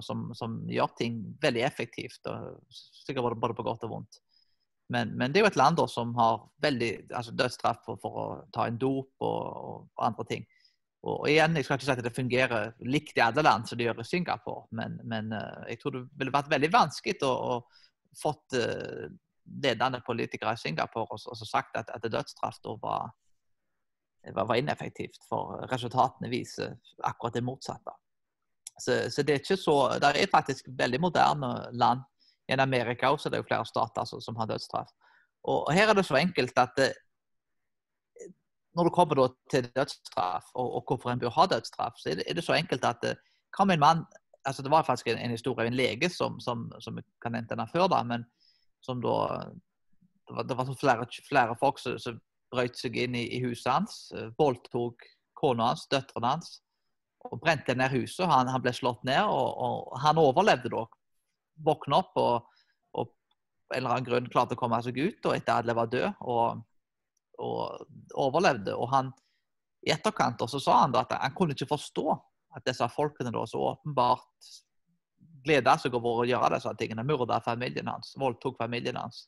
som, som, gjør ting veldig effektivt. og Sikkert både på godt og vondt. Men, men det er jo et land da, som har veldig altså dødsstraff for, for, å ta en dop og, og andre ting. Og igjen, Jeg skal ikke si at det fungerer likt i alle land som det gjør i Singapore, men, men uh, jeg tror det ville vært veldig vanskelig å, å fått uh, ledende politikere i Singapore og, og sagt at, at dødsstraff var, var, ineffektivt. For resultatene viser akkurat det motsatte. Så, så, det er ikke så Det er faktisk veldig moderne land. I Amerika også det er jo flere stater som, som har dødsstraff. Og, her er det så enkelt at det, når det kommer til dødsstraff, og, og, hvorfor en bør ha dødsstraff, så er det, er det så enkelt at hva med en mann altså Det var faktisk en, en historie av en lege som, som, som kan nevne denne før, da, men som da Det var, det var flere, flere, folk som, som brøt seg inn i, i huset hans, voldtok kona hans, døtrene hans, og brente ned huset. Han, han ble slått ned, og, og han overlevde da. Våkna opp og, og, en eller annen grunn klarte å komme seg ut og etter at alle var død. Og, og overlevde. Og han, i etterkant så sa han da at han kunne ikke forstå at disse folkene da så åpenbart gleda seg over å gjøre disse tingene, myrda familien hans, voldtok familien hans,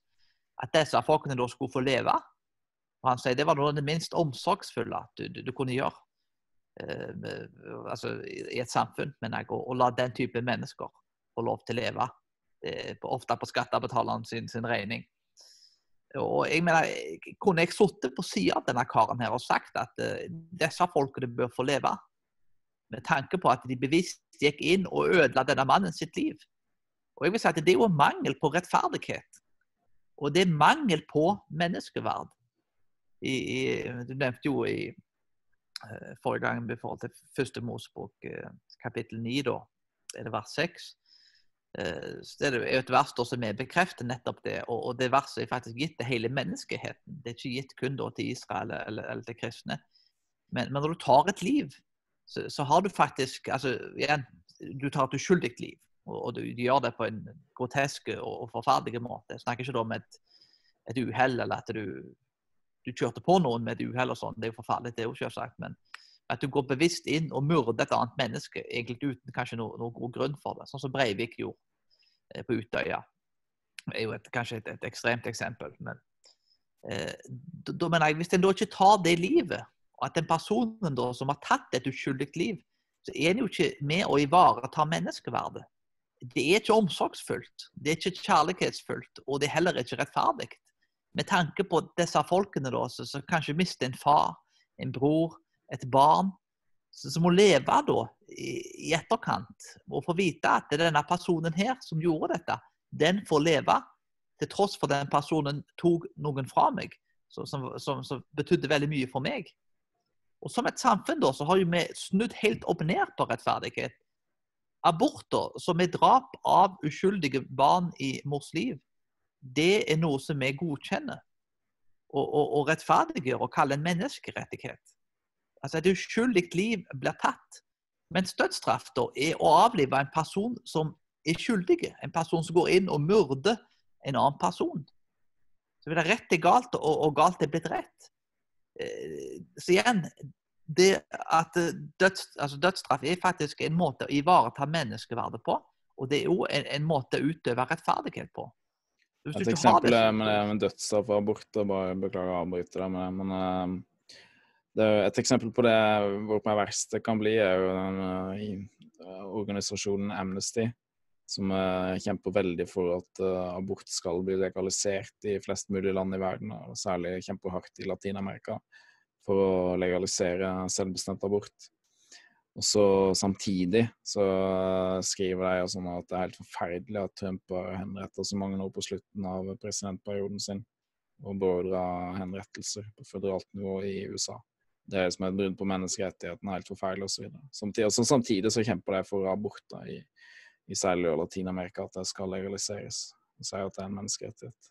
at disse folkene da skulle få leve. Og Han sier det var noe av det minst omsorgsfulle du, du, du kunne gjøre Uh, altså, i et samfunn, mener jeg, å, la den type mennesker få lov til å leve. Eh, ofte på skattebetalernes sin, sin regning. Og jeg mener, Kunne jeg sittet på sida av denne karen her og sagt at uh, disse folkene bør få leve, med tanke på at de bevisst gikk inn og ødela denne mannen sitt liv? Og jeg vil si at Det er jo mangel på rettferdighet. Og det er mangel på menneskeverd. I, i, du nevnte jo i uh, forrige gang i forhold til første Mosebok, uh, kapittel 9, da, er det vers 6 Eh, det er jo et vers som bekrefter nettopp det. Og, det verset er faktisk gitt til hele menneskeheten. Det er ikke gitt kun til Israel eller, eller, til kristne. Men, men, når du tar et liv, så, så, har du faktisk altså igjen, Du tar et uskyldig liv. Og, og du, du, gjør det på en grotesk og, forferdelig måte. Jeg snakker ikke om et, et uhell eller at du, du, kjørte på noen med et uhell og sånn. Det er jo forferdelig, det er jo selvsagt. Men at du går bevisst inn og myrder et annet menneske egentlig uten kanskje noen noe god grunn for det. Sånn som Breivik gjorde eh, på Utøya. Det er jo et, kanskje et, et, ekstremt eksempel. Men eh, da mener jeg, hvis en da ikke tar det livet, og at den personen da som har tatt et uskyldig liv, så er en jo ikke med å ivareta menneskeverdet. Det er ikke omsorgsfullt, det er ikke kjærlighetsfullt, og det er heller ikke rettferdig. Med tanke på disse folkene da, som kanskje mister en far, en bror, et barn som må leve da i, etterkant og få vite at det er denne personen her som gjorde dette, den får leve til tross for den personen tok noen fra meg, som, som, som betydde veldig mye for meg. Og Som et samfunn da, så har vi snudd helt opp ned på rettferdighet. Aborter, som er drap av uskyldige barn i mors liv, det er noe som vi godkjenner og, og, og rettferdiggjør og kaller en menneskerettighet. Altså et uskyldig liv blir tatt. Mens dødsstraff da, er å avlive en person som er skyldig. En person som går inn og myrder en annen person. Så det er rett til galt, og, og galt er blitt rett. Eh, så igjen, det at døds, altså dødsstraff er faktisk en måte å ivareta menneskeverdet på. Og det er jo en, en måte å utøve rettferdighet på. Et eksempel med, med dødsstraff og abort, bare beklager å avbryte det, men, men eh, et eksempel på det hvor på verst det kan bli, er jo den uh, organisasjonen Amnesty, som uh, kjemper veldig for at abort skal bli legalisert i flest mulig land i verden, og særlig kjemper hardt i Latin-Amerika for å legalisere selvbestemt abort. Og så Samtidig så skriver de sånn at det er helt forferdelig at Trump har henrettet så mange år på slutten av presidentperioden sin, og beordra henrettelser på føderalt nivå i USA det er som et brudd på menneskerettighetene, helt forferdelig osv. Samtidig, altså, samtidig så kjemper de for aborter i, i særlig Latin-Amerika, at det skal legaliseres. Og sier at det er en menneskerettighet.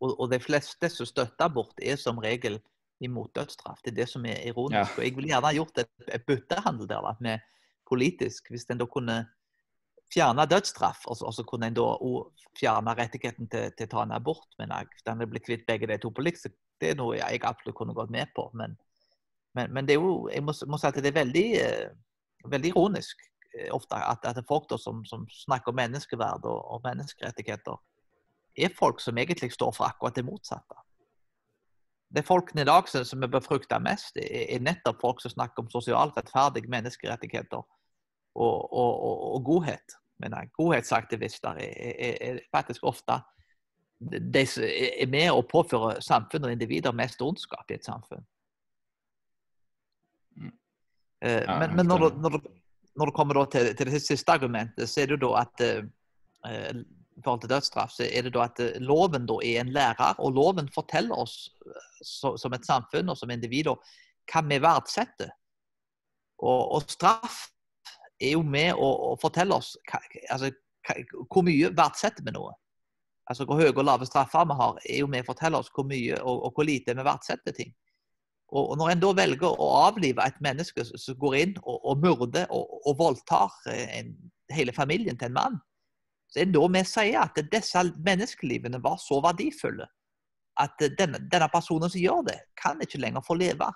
Og, og de fleste som støtter abort, er som regel imot dødsstraff. Det er det som er ironisk. Ja. Og jeg ville gjerne ha gjort et, et byttehandel der da, med politisk, hvis en da kunne fjerne dødsstraff, og så, og så kunne en da fjerne rettigheten til, til, å ta en abort. Men jeg, den ble kvitt begge de to på likt, det er noe jeg absolutt kunne gått med på. men men, men, det er jo, jeg må, må si at det er veldig, eh, veldig ironisk eh, ofte at, at folk da, som, som, snakker om menneskeverd og, og, menneskerettigheter, er folk som egentlig står for akkurat det motsatte. Det folkene i dag som, er befrukta mest, er, nettopp folk som snakker om sosialt rettferdige menneskerettigheter og, og, og godhet. Men godhetsaktivister er, er, er, faktisk ofte de som er med å påføre samfunn og individer mest ondskap i et samfunn. Eh, ja, men, men når, du, når, når, det kommer til, til, det siste argumentet, så er det da at eh, eh, i forhold til dødsstraff, så er det da at loven da er en lærer, og loven forteller oss så, som et samfunn og som individer hva vi verdsetter. Og, og, straff er jo med å, å fortelle oss hva, altså, hva, hvor mye verdsetter vi noe. Altså Hvor høye og lave straffer vi har, er jo med å fortelle oss hvor mye og, og hvor lite vi verdsetter ting. Og, Når en da velger å avlive et menneske som går inn og, og myrder og, og voldtar en, hele familien til en mann, så er det da vi sier at disse menneskelivene var så verdifulle at denne, denne, personen som gjør det, kan ikke lenger få leve.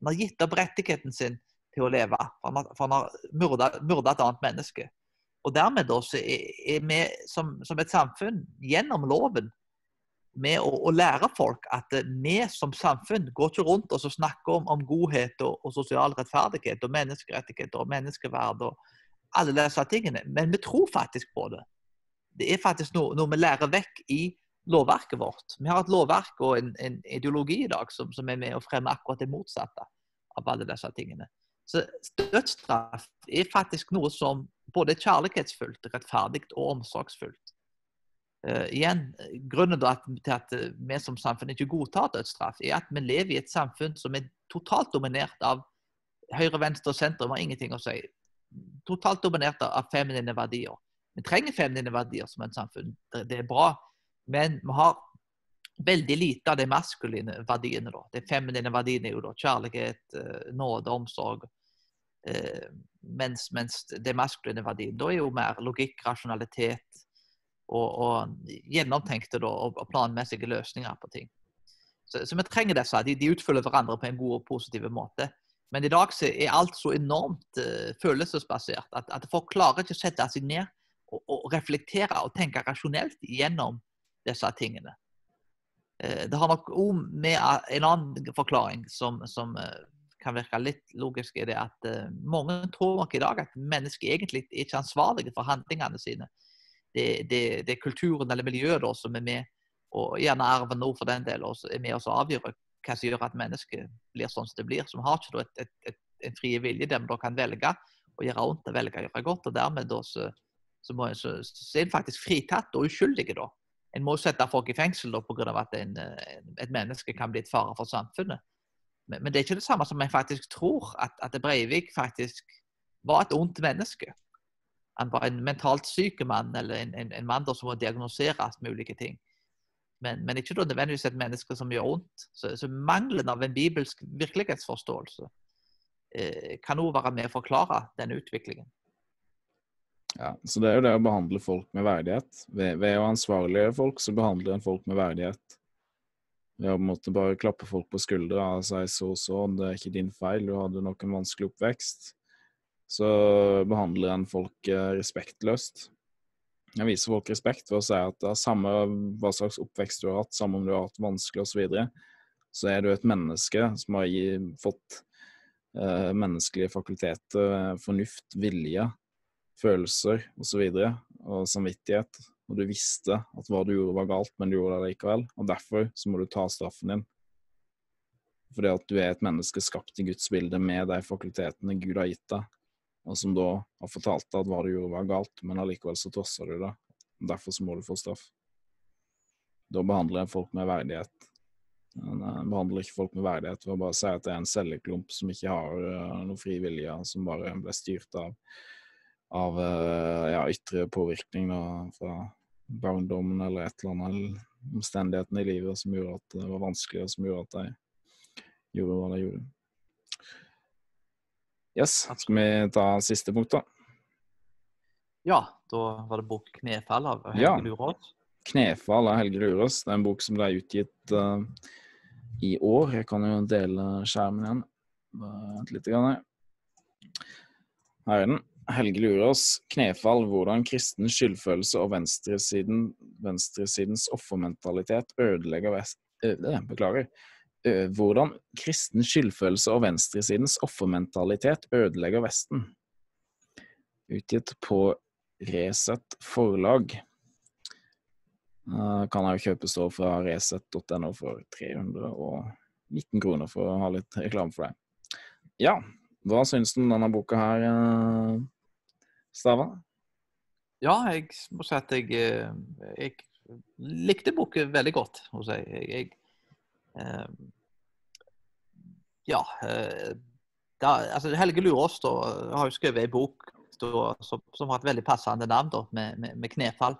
Han har gitt opp rettigheten sin til å leve, for han for har myrda et annet menneske. Og Dermed da, så er, er vi som, som, et samfunn, gjennom loven, med å, å, lære folk at vi som samfunn går ikke rundt og snakker om, om godhet og, og, sosial rettferdighet og menneskerettigheter og menneskeverd og alle disse tingene, men vi tror faktisk på det. Det er faktisk noe, noe vi lærer vekk i lovverket vårt. Vi har et lovverk og en, en ideologi i dag som, som, er med å fremme akkurat det motsatte av alle disse tingene. Så dødsstraff er faktisk noe som både er kjærlighetsfullt, rettferdig og omsorgsfullt. Uh, igjen, Grunnen til at vi som samfunn ikke godtar dødsstraff, er at vi lever i et samfunn som er totalt dominert av høyre, venstre og sentrum, har ingenting å si. Totalt dominert av feminine verdier. Vi trenger feminine verdier som et samfunn. Det, er bra. Men vi har veldig lite av de maskuline verdiene. da. De feminine verdiene er jo da kjærlighet, eh, nåde, omsorg. Eh, mens, mens de maskuline verdiene da er jo mer logikk, rasjonalitet og, og gjennomtenkte da, og, planmessige løsninger på ting. Så, så vi trenger disse. De, de, utfyller hverandre på en god og positiv måte. Men i dag er alt så enormt uh, følelsesbasert at, at folk klarer ikke å sette seg ned og, og reflektere og tenke rasjonelt gjennom disse tingene. Uh, det har nok òg med en annen forklaring som, som, uh, kan virke litt logisk, er det at mange tror nok i dag at mennesker egentlig er ikke ansvarlige for handlingene sine. Det, det, det er kulturen eller miljøet da, som er med, og gjerne arven nå for den del, også er med oss å avgjøre hva som gjør at mennesket blir sånn som det blir. Som har ikke et, et, et, en fri vilje der vi kan velge å gjøre vondt og velge å gjøre godt. og Dermed da, så, så, må, så, så er en faktisk fritatt og uskyldige da en må sette folk i fengsel pga. at en, et menneske kan bli et fare for samfunnet. Men, men, det er ikke det samme som jeg faktisk tror, at, at Breivik faktisk var et ondt menneske. Var en mentalt syk mann, eller en, en, en mann som må diagnoseres med ulike ting. Men, men ikke nødvendigvis et menneske som gjør vondt. Så, så mangelen av en bibelsk virkelighetsforståelse eh, kan òg være med å forklare denne utviklingen. Ja, så det er jo det å behandle folk med verdighet. Ved, ved å ansvarliggjøre folk, så behandler en folk med verdighet. Ved å måtte bare klappe folk på skuldra og si så så, det er ikke din feil, du hadde nok en vanskelig oppvekst. Så behandler en folk eh, respektløst. Jeg viser folk respekt ved å si at det er samme hva slags oppvekst du har hatt, samme om du har hatt vanskelig osv., så, videre, så er du et menneske som har fått eh, menneskelige fakulteter, fornuft, vilje, følelser osv. Og, så og samvittighet. Og du visste at hva du gjorde var galt, men du gjorde det likevel. Og derfor så må du ta straffen din. Fordi at du er et menneske skapt i Guds bilde med de fakultetene Gud har gitt deg, og som da har fortalt deg at hva du gjorde var galt, men allikevel så trosser du det. Derfor så må du få straff. Da behandler jeg folk med verdighet. Jeg behandler ikke folk med verdighet ved å bare si at det er en celleklump som ikke har uh, noe fri vilje, som bare ble styrt av av eh, ja, ytre påvirkning da, fra barndommen eller et eller annet, omstendighetene i livet som gjorde at det var vanskelig, og som gjorde at de gjorde hva de gjorde. Yes, skal vi ta siste punkt, da? Ja, da var det bok 'Knefall' av Helge ja. Lurås. 'Knefall' av Helge Lurås. Det er en bok som ble utgitt uh, i år. Jeg kan jo dele skjermen igjen. Vent litt. Grann. Her er den. Helge Lurås, 'Knefall hvordan kristen skyldfølelse og venstresiden, venstresidens offermentalitet ødelegger vest... Beklager. Hvordan kristen skyldfølelse og venstresidens offermentalitet ødelegger Vesten. Utgitt på Resett forlag. Kan jeg jo kjøpe stå fra resett.no for 319 kroner for å ha litt reklame for deg. Ja, hva syns du om denne boka her, Stava? Ja, jeg må si at jeg, eh, jeg likte boken veldig godt. Jeg, jeg, Ja. Da, altså Helge Lurås da, har jo skrevet en bok da, som, som, har et veldig passende navn, da, med, med, med knefall.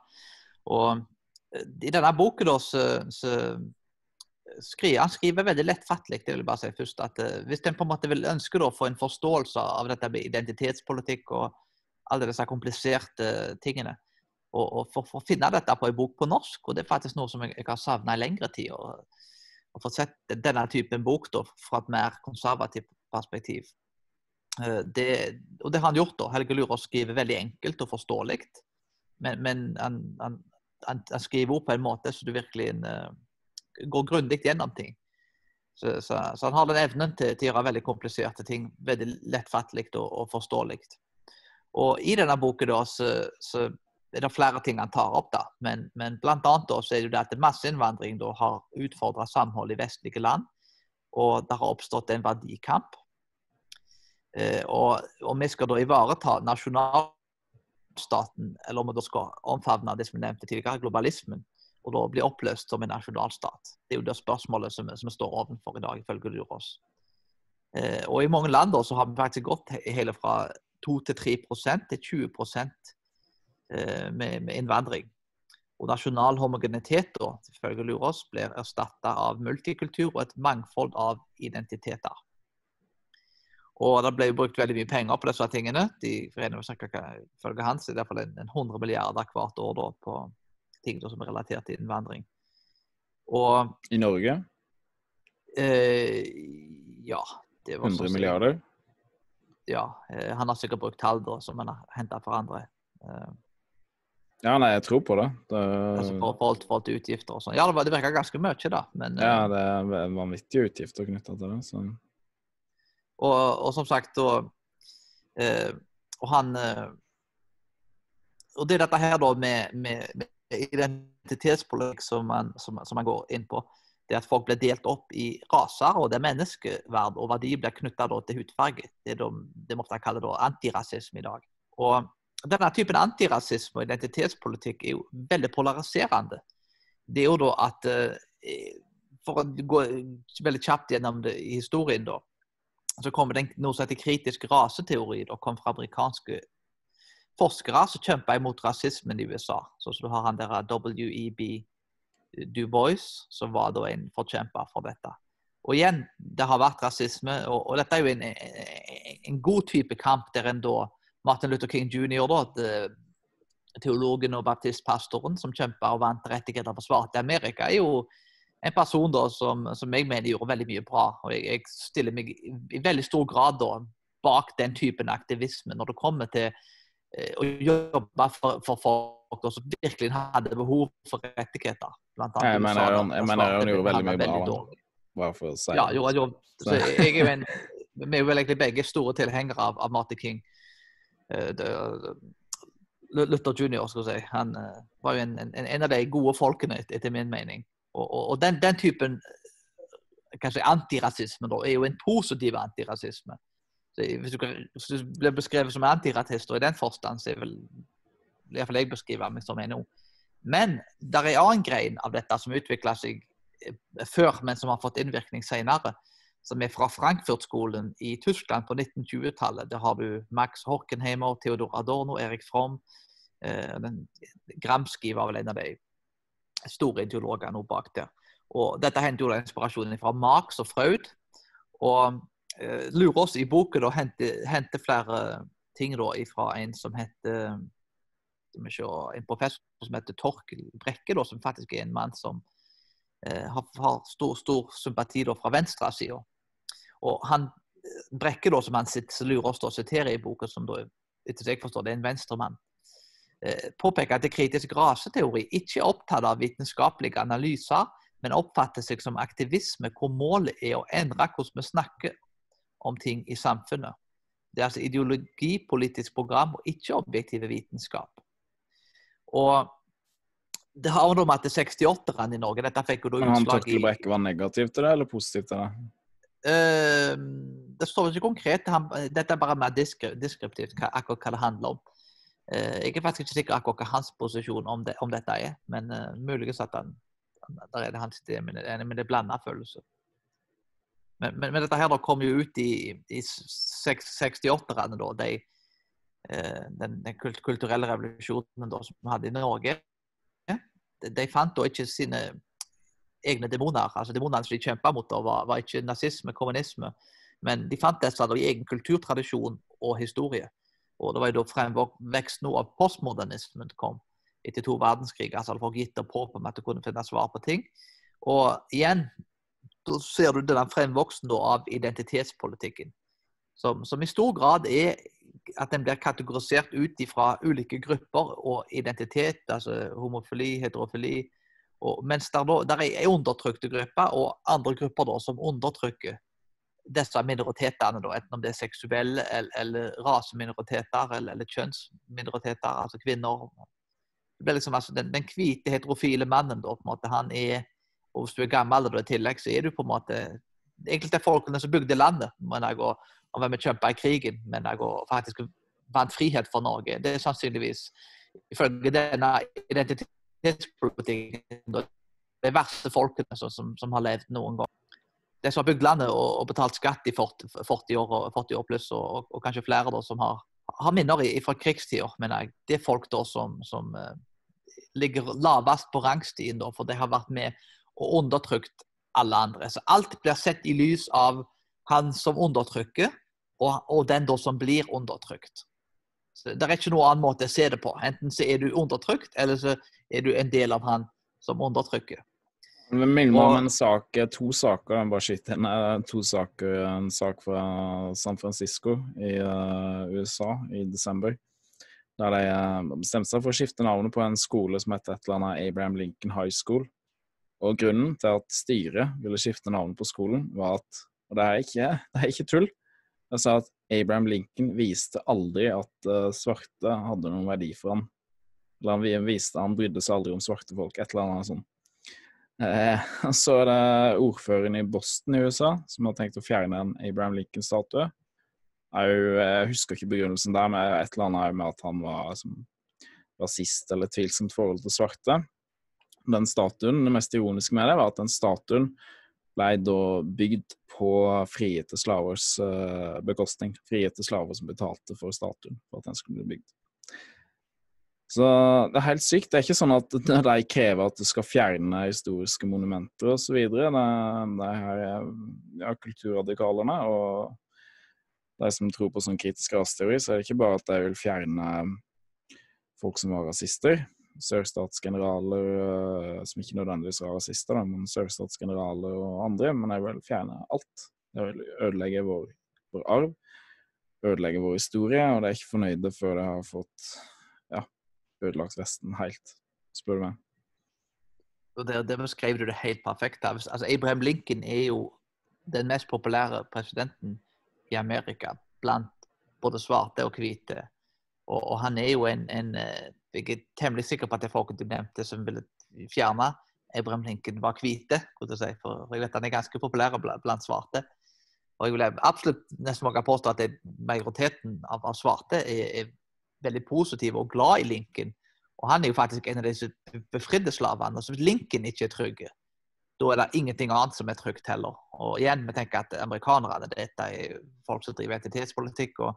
Og i denne boken da, så, så skriver, han skriver veldig lettfattelig. det vil jeg bare si først, at uh, Hvis en på en måte vil ønske å få en forståelse av dette med identitetspolitikk og alle disse kompliserte tingene, og, og for, å finne dette på en bok på norsk, og det er faktisk noe som jeg, jeg har savna i lengre tid, å få sett denne typen bok da, fra et mer konservativt perspektiv. Uh, det, og det har han gjort. da. Helge Lurås skriver veldig enkelt og forståelig, men, men han, han, han, skriver ord på en måte så du virkelig uh, går grundig gjennom ting. Så, så, så, han har den evnen til, til, å gjøre veldig kompliserte ting veldig lettfattelig og, og forståelig. Og I denne boken da, så, så, er det flere ting han tar opp. da, Men, men blant annet da, så er det at masseinnvandring da, har utfordra samhold i vestlige land. Og det har oppstått en verdikamp. Eh, og, og, vi skal da ivareta nasjonalstaten, eller om vi da skal omfavne det som vi nevnte tidligere, globalismen og da bli oppløst som en nasjonalstat. Det er jo det spørsmålet som, vi står overfor i dag, ifølge Lurås. Eh, og I mange land da, så har vi faktisk gått hele fra 2 3% til 20 eh, med, med innvandring. Og nasjonal homogenitet da, ifølge Lurås, blir erstatta av multikultur og et mangfold av identiteter. Og Det ble brukt veldig mye penger på disse tingene. De forener ifølge hans i hvert fall en 100 milliarder hvert år da, på, ting da, som er relatert til innvandring. Og, I Norge? Eh, ja. 100 sånn, milliarder? Ja. Eh, han har sikkert brukt tall da, som han har henta fra andre. Eh, ja, nei, jeg tror på det. det... Altså for forhold, for til utgifter og sånn. Ja, det, det ganske mye, da. Men, ja, eh, det er vanvittige utgifter knytta til det. Så. Og, og, som sagt, da eh, Og han eh, Og det er dette her da med, med, med identitetspolitikk som man, som, som man, går inn på. Det at folk blir delt opp i raser, og det menneskeverd og verdi blir knytta til hudfarge. Det er det vi ofte kaller antirasisme i dag. Og denne typen antirasisme og identitetspolitikk er jo veldig polariserende. Det er jo da at eh, For å gå veldig kjapt gjennom det historien, da, så kommer det noe som heter kritisk raseteori. Det kom fra amerikanske forskere som kjemper imot rasismen i USA. Så, så du har han der WEB Du Bois, som var da en forkjemper for dette. Og igjen, det har vært rasisme, og, og dette er jo en, en, god type kamp der en da Martin Luther King jr., da, teologen og baptistpastoren som kjempa og vant rettigheter for svarte i Amerika, er jo en person da som, som, jeg mener gjorde veldig mye bra. Og jeg, jeg stiller meg i, veldig stor grad da bak den typen aktivisme når det kommer til Eh, å jobbe for, for folk som virkelig hadde behov for rettigheter. Blant annet, jeg mener han, jeg mener han gjorde veldig mye bra. Bare for å si ja, jo, jo. Så jeg en, Vi er jo egentlig begge store tilhengere av, av Martin King. Uh, Luther jr., skal jeg si. Han uh, var jo en, en, en, av de gode folkene, etter min mening. Og, og, og den, den, typen kanskje antirasisme da, er jo en positiv antirasisme. Hvis du, hvis du, blir beskrevet som antirasist, og i den forstand, så er vel iallfall jeg beskriver meg som NO. Men det er en annen grein av dette som utvikla seg eh, før, men som har fått innvirkning senere. Som er fra Frankfurt-skolen i Tyskland på 1920-tallet. Der har du Max Horkenheimer, Theodor Adorno, Erik Fromm. Eh, Gramsci var vel en av de store ideologene bak der. Og dette hentet jo inspirasjonen fra Marx og Freud. Og Eh, lurer oss i boken og henter, henter flere ting da, fra en som heter en professor som heter Torkel Brekke, da, som faktisk er en mann som eh, har, har, stor, stor sympati da, fra venstresida. Og han eh, Brekke, da, som han lurer oss å sitere i boka, som da, etter jeg forstår, det er en venstremann, eh, påpeker at det kritisk raseteori ikke er opptatt av vitenskapelige analyser, men oppfatter seg som aktivisme hvor målet er å endre hvordan vi snakker om ting i samfunnet. Det er altså ideologi, politisk program, og ikke objektive vitenskap. Og det har om at det er 68-erne i Norge Dette fikk jo da utslag i Han Torkel Brekke var negativ til det, eller positiv til det? Uh, det står ikke konkret. Han, dette er bare mer deskriptivt hva, akkurat hva det handler om. Uh, jeg er faktisk ikke sikker akkurat hva hans posisjon om, det, om dette er, men uh, muligens at han Der er det hans idé, men, det er blanda følelser. Men, men, men, dette her da kom jo ut i, i 68-erne, da. De, den, den, kulturelle revolusjonen da, som vi hadde i Norge. De, de fant da ikke sine egne demoner. altså Demonene som de kjempa mot, var, var, ikke nazisme, kommunisme. Men de fant disse i egen kulturtradisjon og historie. Og Det var jo da fremvekst nå av postmodernismen kom etter to verdenskriger. altså Folk gitt opp håpet om at du kunne finne svar på ting. Og igjen, da ser du den fremvoksen av identitetspolitikken. Som, som, i stor grad er at den blir kategorisert ut fra ulike grupper og identitet, altså homofili, heterofili. Og, mens der, da, der er undertrykte grupper og andre grupper da, som undertrykker disse minoritetene, da, enten om det er seksuelle eller, eller raseminoriteter eller, eller, kjønnsminoriteter, altså kvinner. Det blir liksom, altså, den, den hvite heterofile mannen, da, på en måte, han er og hvis du er gammel og i tillegg, så er du på en måte Egentlig de folkene som bygde landet, men jeg går, og hvem kjempa i krigen, men jeg går faktisk vant frihet for Norge. Det er sannsynligvis, ifølge denne identitetspolitikken, de verste folkene som, som, som, har levd noen gang. De som har bygd landet og, og betalt skatt i 40, 40, år, 40 år pluss, og, og, og, kanskje flere da, som har, har minner fra krigstider, mener jeg. Det er folk da som, som uh, ligger lavest på rangstien, da, for de har vært med og undertrykt alle andre. Så alt blir sett i lys av han som undertrykker, og, og den da som blir undertrykt. Så Det er ikke noen annen måte å se det på. Enten så er du undertrykt, eller så er du en del av han som undertrykker. Det minner meg om en sak, to saker jeg bare skyter inn. To saker, En sak fra San Francisco i uh, USA i desember. Der de bestemte seg for å skifte navnet på en skole som heter et eller annet Abraham Lincoln High School. Og grunnen til at styret ville skifte navnet på skolen, var at Og det er ikke, det er ikke tull. Jeg sa at Abraham Lincoln viste aldri at uh, svarte hadde noen verdi for han. Eller han viste han brydde seg aldri om svarte folk, et eller annet sånt. Eh, så er det ordføreren i Boston i USA som har tenkt å fjerne en Abraham Lincoln-statue. Jeg husker ikke begrunnelsen der, men et eller annet med at han var som, rasist eller tvilsomt forhold til svarte den statuen. Det mest ironiske med det var at den statuen ble da bygd på frigitte slavers uh, bekostning. Frigitte slaver som betalte for statuen for at den skulle bli bygd. Så det er helt sykt. Det er ikke sånn at de krever at du skal fjerne historiske monumenter osv. Det, det her er ja, kulturradikalene og de som tror på sånn kritisk rasteori, så er det ikke bare at de vil fjerne folk som var rasister sørstatsgeneraler uh, som ikke nødvendigvis var rasister, da, men sørstatsgeneraler og andre. Men jeg vil fjerne alt. Jeg vil ødelegge vår, vår, arv, ødelegge vår historie, og det er ikke fornøyde før det har fått ja, ødelagt Vesten helt, spør du meg. Og det, det beskrev du det helt perfekt. Altså, Abraham Lincoln er jo den mest populære presidenten i Amerika blant både svarte og hvite. Og, og han er jo en, en eh, jeg er temmelig sikker på at det folket du nevnte som ville fjerne Abraham Lincoln, var hvite. Si, for jeg vet Han er ganske populær blant svarte. Og jeg vil absolutt nesten våge påstå at majoriteten av, svarte er, er, veldig positive og glad i Lincoln. Og han er jo faktisk en av disse befridde slavene. Så hvis Lincoln ikke er trygg, da er det ingenting annet som er trygt heller. Og igjen, vi tenker at amerikanerne dette er folk som driver identitetspolitikk. og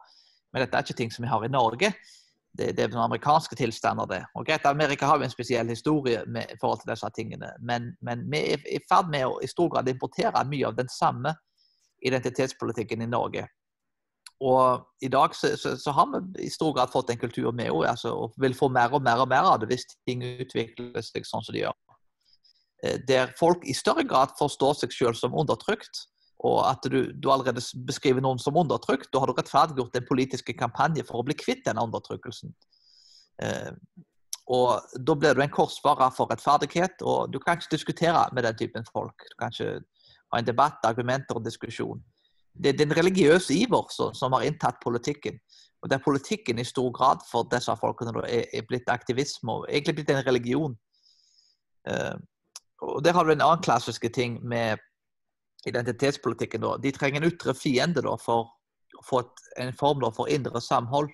Men dette er ikke ting som vi har i Norge det, det, er amerikanske tilstander, det. Og greit, Amerika har jo en spesiell historie med, i forhold til disse tingene, men, men vi er i ferd med å i stor grad importere mye av den samme identitetspolitikken i Norge. Og i dag så, så, så har vi i stor grad fått en kultur med òg, altså, og vil få mer og mer og mer av det hvis ting utvikler seg sånn som de gjør. Eh, der folk i større grad forstår seg selv som undertrykt, og at du, du, allerede beskriver noen som undertrykt, da har du rettferdiggjort en politisk kampanje for å bli kvitt denne undertrykkelsen. Eh, og Da blir du en korsvarer for rettferdighet, og du kan ikke diskutere med den typen folk. Du kan ikke ha en debatt, argumenter og diskusjon. Det, er den religiøse iver som, som har inntatt politikken. Og der politikken i stor grad for disse folkene er, er blitt aktivisme og egentlig blitt en religion. Eh, og Der har du en annen klassiske ting med identitetspolitikken, da, de trenger en ytre fiende da, for å få en form da, for indre samhold.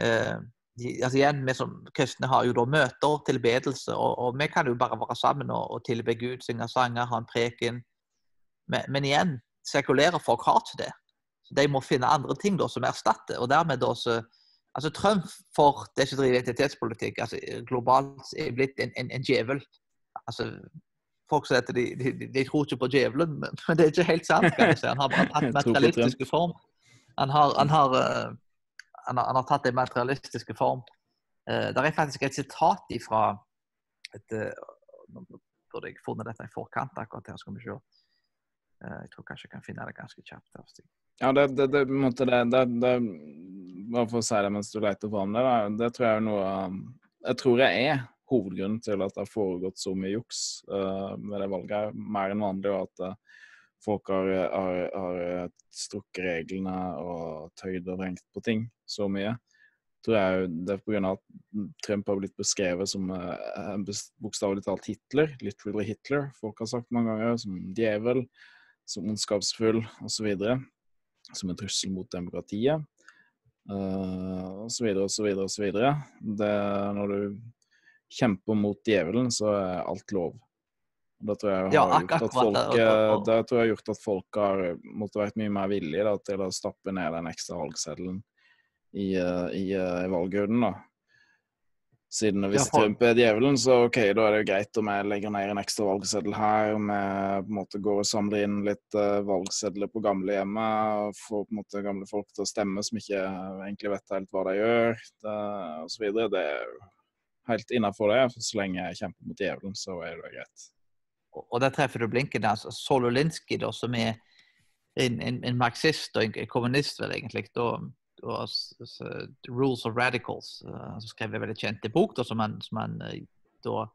Eh, de, altså igjen, Vi som kristne har jo da møter, tilbedelse, og, og vi kan jo bare være sammen og, og tilbe Gud, synge sanger, ha en preken. Men, men, igjen, sekulære folk har ikke det. Så De må finne andre ting da som erstatter. og dermed da så, altså Trump for det som driver identitetspolitikk altså globalt er blitt en, en, en djevel. Altså, folk sier at de, de, de, tror ikke på djevelen, men det er ikke helt sant. kan jeg si. Han har bare tatt materialistiske form. Han har, han har, uh, han har, han har tatt en materialistiske form. Uh, det er faktisk et sitat ifra et, uh, Nå burde jeg funnet dette i forkant akkurat her, skal vi se. Jeg tror kanskje jeg kan finne det ganske kjapt. Ja, det, det, det, det, det, det Bare for å si det mens du leter fram det, da, det tror jeg er noe Jeg tror jeg er hovedgrunnen til at det har foregått så mye juks uh, med det valget, mer enn vanlig, og at uh, folk har, har, har, strukket reglene og tøyd og vrengt på ting så mye. Tror jeg Det er pga. at Trump har blitt beskrevet som uh, bokstavelig talt Hitler, literally Hitler, folk har sagt mange ganger, som djevel, som ondskapsfull osv. Som en trussel mot demokratiet. Uh, og så videre og så videre og så videre. Det, når du kjemper mot djevelen, så er alt lov. Det tror jeg har ja, gjort at folk, eh, det tror jeg har gjort at folk har måtte vært mye mer villige da, til å stappe ned den ekstra valgseddelen i, eh, i, eh, i valgurnen. da. Siden hvis ja, Trump er djevelen, så ok, da er det jo greit om jeg legger ned en ekstra valgseddel her. Om jeg på en måte går og samler inn litt uh, valgsedler på gamlehjemmet. Og får på en måte gamle folk til å stemme som ikke egentlig vet helt hva de gjør, det, osv. Det er jo helt innafor det. Så lenge jeg kjemper mot djevelen, så er det greit. Og der treffer du blinken. altså Sololinski, da, som er en, en, en, marxist og en kommunist, vel egentlig. Da, da, så, Rules of Radicals. Uh, som skrev en veldig kjent bok da, som han, det da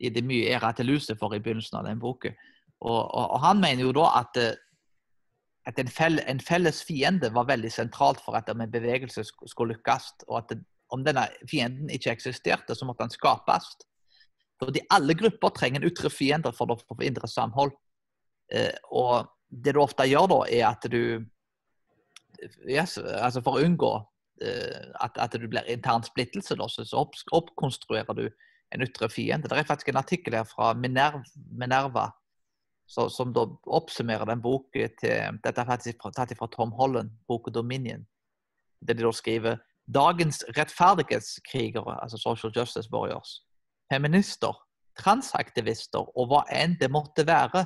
gitt mye ære til Luce for i begynnelsen av den boken. Og, og, og, han mener jo da at, uh, at en, fell, en, felles fiende var veldig sentralt for at en bevegelse skulle lykkes. og at det, om denne fienden ikke eksisterte, så måtte den skapes. Fordi alle grupper trenger en ytre fiende for å få indre samhold. Eh, og det du ofte gjør da, er at du yes, altså For å unngå eh, at, at, det blir intern splittelse, da, så, oppkonstruerer du en ytre fiende. Det er faktisk en artikkel her fra Minerva, Minerva så, som da oppsummerer den boken til Dette er faktisk tatt fra Tom Holland, boken 'Dominion'. Der de da skriver Dagens rettferdighetskrigere, altså social justice warriors, feminister, transaktivister og hva enn det måtte være,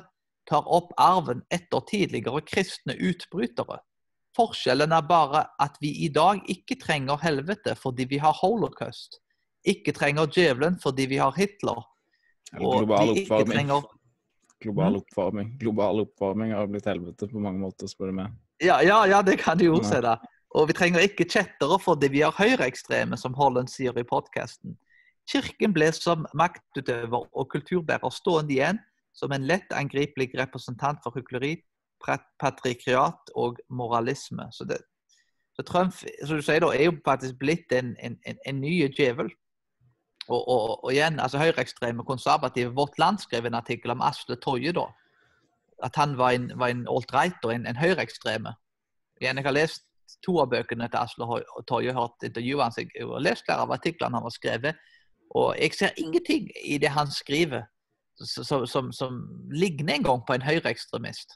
tar opp arven etter tidligere kristne utbrytere. Forskjellen er bare at vi i dag ikke trenger helvete fordi vi har holocaust. Ikke trenger djevelen fordi vi har Hitler. Og global oppvarming. Trenger... Global mm. oppvarming. Global oppvarming har blitt helvete på mange måter, spør du meg. Ja, ja, ja, det kan du jo si. da. Og vi trenger ikke kjettere fordi vi har høyreekstreme, som Holland sier i podkasten. Kirken ble som maktutøver og kulturbærer stående igjen som en lett angripelig representant for hykleri, patrikriat og moralisme. Så, det, så Trump som du sier da, er jo faktisk blitt en, en, en, en ny djevel. Og, og, og, igjen, altså høyreekstreme konservative Vårt Land skrev en artikkel om Asle Toje. da, At han var en, en alt-righter, en, en høyreekstreme. Igjen, jeg har lest to av bøkene til Asle Toje, hørt intervjuet hans. Jeg har lest flere av artiklene han har skrevet. Og jeg ser ingenting i det han skriver som, som, som ligner engang på en høyreekstremist.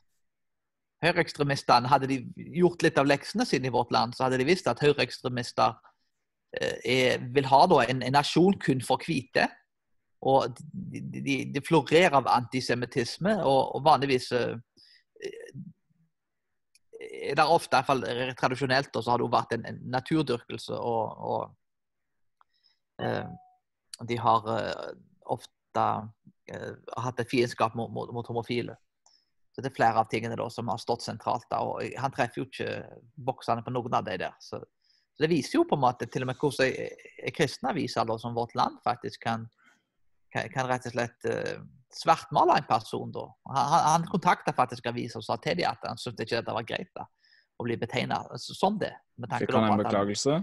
Høyreekstremistene, Hadde de gjort litt av leksene sine i vårt land, så hadde de visst at høyreekstremister eh, vil ha da, en, en, nasjon kun for hvite. Og de, de, de florerer av antisemittisme, og, og vanligvis eh, det er ofte, i hvert fall tradisjonelt, så har det jo vært en, en naturdyrkelse. Og, og eh, de har eh, ofte eh, hatt et fiendskap mot, mot, mot, homofile. Så det er flere av tingene da, som har stått sentralt. da, og Han treffer jo ikke boksene på noen av de der. Så, så, det viser jo på en måte til og med hvordan kristne aviser da, som Vårt Land faktisk kan, kan, kan rett og slett svartmale en person. da. Han, han kontakta faktisk avisa og sa til dem at han syntes ikke dette var greit da, å bli betegna som det. Fikk han en beklagelse?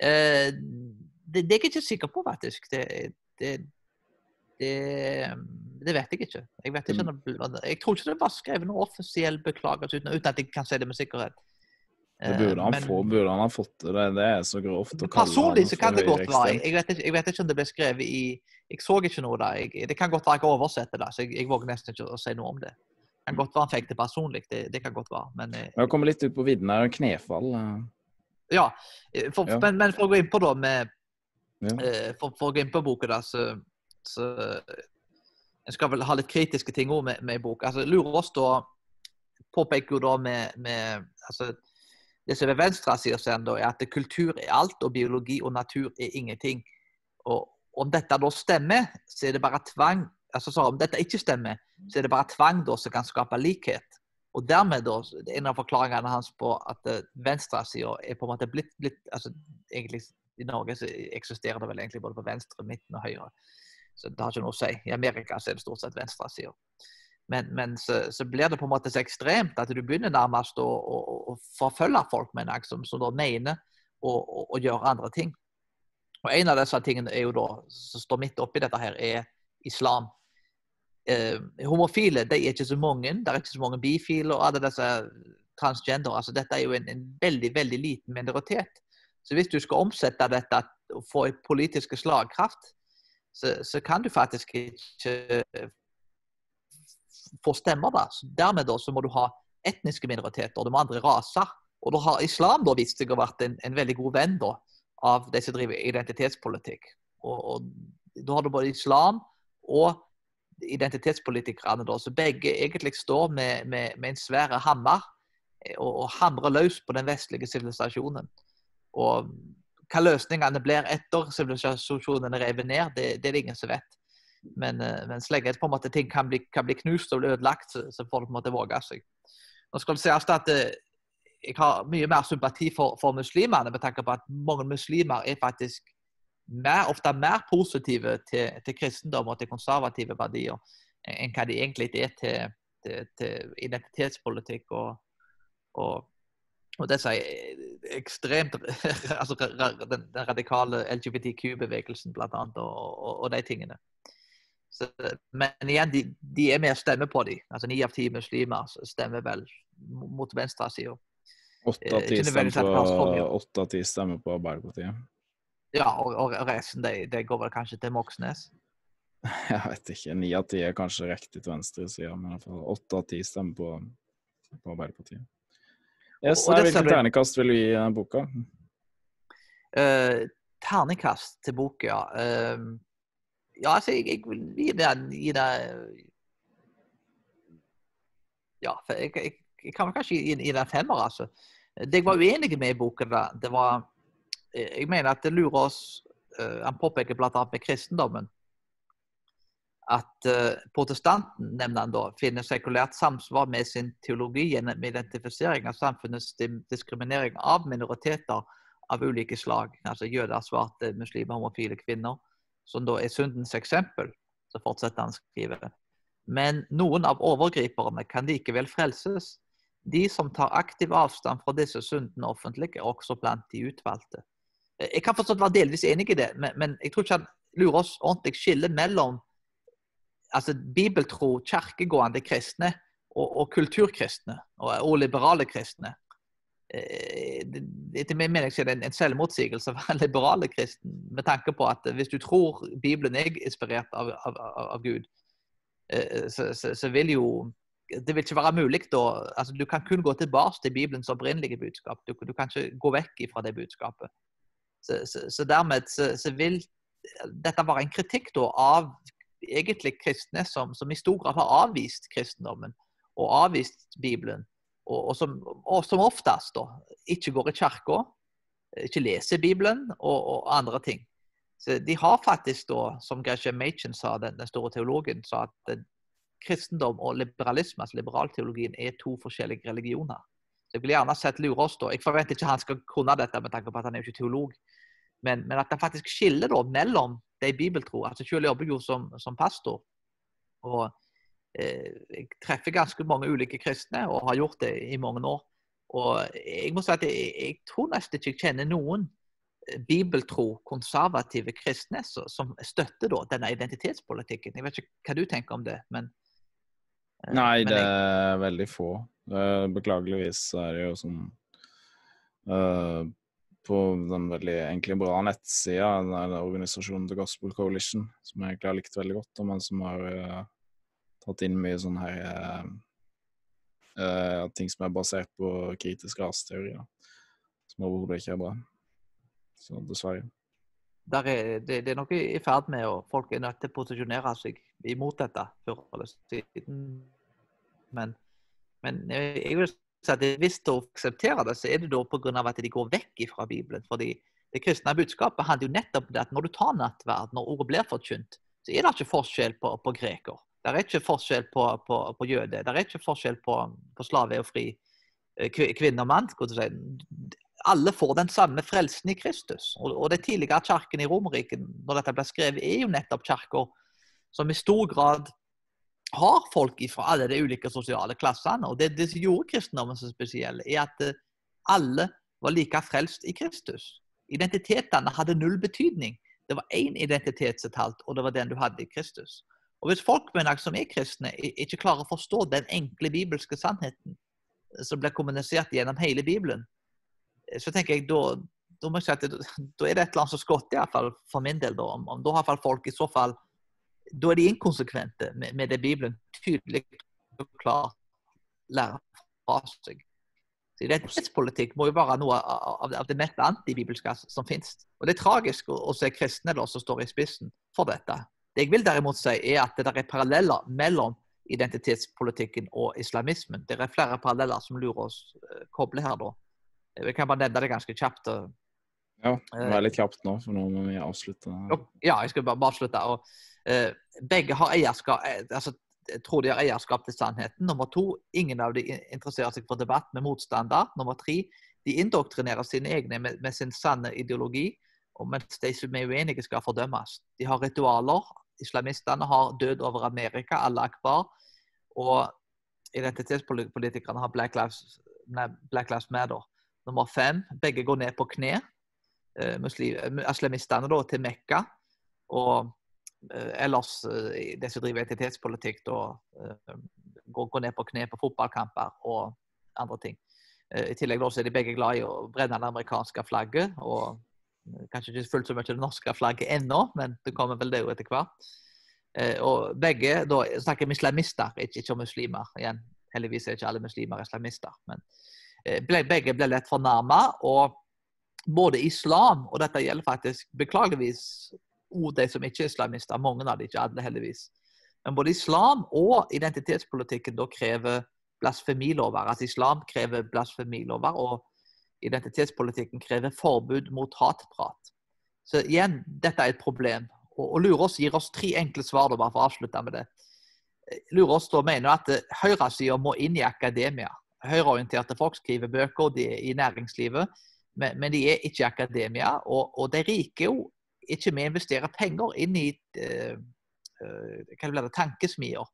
Eh, det, det, er jeg ikke sikker på, faktisk. Det, det, det, det vet jeg ikke. Jeg, vet ikke mm. jeg, tror ikke det var skrevet noen offisiell beklagelse uten, uten, at jeg kan si det med sikkerhet. Det burde han, få, burde han ha fått det. Det er så grovt å kalle Personlig så kan det godt være. Jeg, vet ikke, jeg, vet ikke, om det ble skrevet i Jeg så ikke noe der. Jeg, det kan godt være jeg oversetter det, så jeg, jeg våger nesten ikke å si noe om det. Det kan godt være han fikk det personlig. Det, det kan godt være. Men jeg eh, kommer litt ut på vidden her. Knefall. Eh. Ja, eh, for, ja. Men, men, for å gå inn på da med ja. for, for, å gå inn på boka, da, så, så Jeg skal vel ha litt kritiske ting òg med, med boka. Altså, Lurås da påpeker jo da med, med altså, det som er da, er at kultur er alt, og biologi og natur er ingenting. Og om dette da stemmer, så er det bare tvang altså så Om dette ikke stemmer, så er det bare tvang da som kan skape likhet. Og dermed da, En av forklaringene hans på at uh, venstresida er på en måte blitt, blitt altså egentlig I Norge så eksisterer det vel egentlig både på venstre, midten og høyre. Så det har ikke noe å si. I Amerika så er det stort sett venstresida. Men, men så, så, blir det på en måte så ekstremt at du begynner nærmest å, å, å forfølge folk med en som, som da mener å, å, gjøre andre ting. Og En av disse tingene er jo da, som står midt oppi dette, her, er islam. Eh, homofile de er ikke så mange. Det er ikke så mange bifile og alle disse transgender. altså Dette er jo en, en veldig veldig liten minoritet. Så hvis du skal omsette dette og få politisk slagkraft, så, så kan du faktisk ikke får stemmer. da. Så dermed da, så må du ha etniske minoriteter, og du må andre raser. Og da har islam da vist seg å vært en, en veldig god venn da, av de som driver identitetspolitikk. Og, og, Da har du både islam og identitetspolitikerne, da, så begge egentlig står med, med, med en svær hammer eh, og, og hamrer løs på den vestlige sivilisasjonen. Og hva løsningene blir etter sivilisasjonen revet ned, det, det er det ingen som vet. Men, eh, men så lenge på en måte, ting kan bli, kan bli, knust og bli ødelagt, så, så får du våge seg. Nå skal det sies at eh, jeg har mye mer sympati for, for muslimene, med tanke på at mange muslimer er faktisk mer, ofte mer positive til, til, kristendom og til konservative verdier enn hva de egentlig er til, til, til identitetspolitikk og, og, og disse ekstremt altså den radikale LGBTQ-bevegelsen, blant annet, og, og, og de tingene. Så, men igjen, de, de, er mer stemme på dem. Altså Ni av ti muslimer stemmer vel mot venstresida. Åtte av ti stemmer, på Arbeiderpartiet. Ja, og, og resten det, de, går vel kanskje til Moxnes? Jeg vet ikke. Ni av ti er kanskje riktig til venstresida, men åtte av ti stemmer på, på Arbeiderpartiet. Yes, og, og hvilken terningkast vil du gi boka? Uh, terningkast til boka? Uh, ja, altså, jeg, jeg vil gi det, gi det Ja, jeg, jeg, jeg kan kanskje gi, gi det en femmer, altså. Det jeg var uenig med i boken, da, det var Jeg mener at det lurer oss uh, Han påpeker bl.a. med kristendommen at protestanten nevner han da, finner sekulært samsvar med sin teologi gjennom identifisering av samfunnets diskriminering av minoriteter av ulike slag. Altså jøder, svarte, muslimer, homofile kvinner som da er syndens eksempel, så fortsetter han å skrive. Men noen av overgriperne kan likevel frelses. De som tar aktiv avstand fra disse syndene offentlig, er også blant de utvalgte. Jeg kan fortsatt være delvis enig i det, men, men jeg tror ikke han lurer oss ordentlig skille mellom altså bibeltro, kirkegående kristne og, og kulturkristne og, og liberale kristne. Eh, etter min mening er det en, selvmotsigelse for en liberale kristen, med tanke på at hvis du tror Bibelen er inspirert av, av, av Gud, eh, så, så, så, vil jo det vil ikke være mulig da altså Du kan kun gå tilbake til Bibelens opprinnelige budskap. Du, du kan ikke gå vekk fra det budskapet. Så, så dermed vil dette være en kritikk da av egentlig kristne som, som i stor grad har avvist kristendommen og avvist Bibelen og, og, som, og som, oftest da, ikke går i kirka, ikke leser Bibelen og, andre ting. Så De har faktisk, da, som Gresham Machen sa, den, den, store teologen, sa at kristendom og liberalisme, altså liberalteologien, er to forskjellige religioner. Så Jeg vil gjerne sett lure oss da. Jeg forventer ikke han skal kunne dette med tanke på at han er jo ikke teolog. Men, men at det faktisk skiller da mellom de bibeltro. altså Selv jobber jo som, som pastor. og jeg treffer ganske mange ulike kristne, og har gjort det i mange år. Og jeg må si at jeg, jeg tror nesten ikke jeg kjenner noen eh, bibeltro, konservative kristne som støtter da, denne identitetspolitikken. Jeg vet ikke hva du tenker om det, men eh, Nei, men det er veldig få. Beklageligvis er det jo sånn Uh, på den veldig egentlig bra nettsida, den organisasjonen The Gospel Coalition, som jeg egentlig har likt veldig godt, men som har uh, tatt inn mye sånn her uh, uh, ting som er basert på kritisk raseteori, som overhodet ikke er bra. Så dessverre. Er, det, det, er noe i ferd med, og folk er nødt til å posisjonere seg imot dette før eller siden. Men, men jeg vil si at hvis de aksepterer det, så er det da pga. at de går vekk fra Bibelen. Fordi det kristne budskapet handler jo nettopp om at når du tar nattverd, når ordet blir forkynt, så er det ikke forskjell på, på greker. Det er ikke forskjell på, på, på jøde. Det er ikke forskjell på, på slave og fri, eh, kvinne og mann. Alle får den samme frelsen i Kristus. Og, og det tidligere kirken i Romerriket, når dette ble skrevet, er jo nettopp kirker som i stor grad har folk fra alle de ulike sosiale klassene. Og det, det som gjorde kristendommen så spesiell, er at eh, alle var like frelst i Kristus. Identitetene hadde null betydning. Det var én identitetsetalt, og det var den du hadde i Kristus. Og Hvis folk mener, som er kristne ikke klarer å forstå den enkle bibelske sannheten eh, som blir kommunisert gjennom hele Bibelen, eh, så tenker jeg da, da, må jeg si at da er det et eller annet som skorter, iallfall for min del. Da, om, da har folk i så fall da er de inkonsekvente med, med det Bibelen tydelig og klart lærer fra seg. Identitetspolitikk må jo være noe av, det mest antibibelske som finnes. Og Det er tragisk å, se kristne som står i spissen for dette. Det jeg vil derimot si, er at det der er paralleller mellom identitetspolitikken og islamismen. Det er flere paralleller som lurer oss uh, koble her. da. Vi kan bare nevne det ganske kjapt. Uh, ja, det er litt kjapt nå, for nå må vi avslutte. Ja, jeg skal bare, bare avslutte. Og, Eh, begge har eierskap, eh, altså, tror de har eierskap til sannheten. Nummer to, ingen av dem interesserer seg for debatt med motstander. Nummer tre, de indoktrinerer sine egne med, med sin sanne ideologi. Og mens de som er uenige, skal fordømmes. De har ritualer. Islamistene har død over Amerika, Allah akbar. Og identitetspolitikerne har Black Lives, Black Lives Matter. Nummer fem, begge går ned på kne. Uh, islamistene da, til Mekka. Og Eh, ellers eh, de som driver identitetspolitikk, da eh, går, går, ned på kne på fotballkamper og andre ting. I tillegg da, så er de begge glad i å brenne det amerikanske flagget. og Kanskje ikke fullt så mye det norske flagget ennå, men det kommer vel det jo etter hvert. Og begge da snakker om islamister, ikke, ikke om muslimer. Igjen, heldigvis er ikke alle muslimer islamister. Men begge ble lett fornærma. Og både islam, og dette gjelder faktisk beklageligvis og de som ikke er islamister. Mange av de ikke alle, heldigvis. Men både islam og identitetspolitikken da krever blasfemilover. Altså islam krever blasfemilover, og identitetspolitikken krever forbud mot hatprat. Så igjen, dette er et problem. Og, og Lurås gir oss tre enkle svar, da, bare for å avslutte med det. Lurås da mener at eh, høyresida må inn i akademia. Høyreorienterte folk skriver bøker, de er i næringslivet, men, men de er ikke i akademia. Og, og de rike jo ikke vi investerer penger inn i uh, hva blir det, tankesmier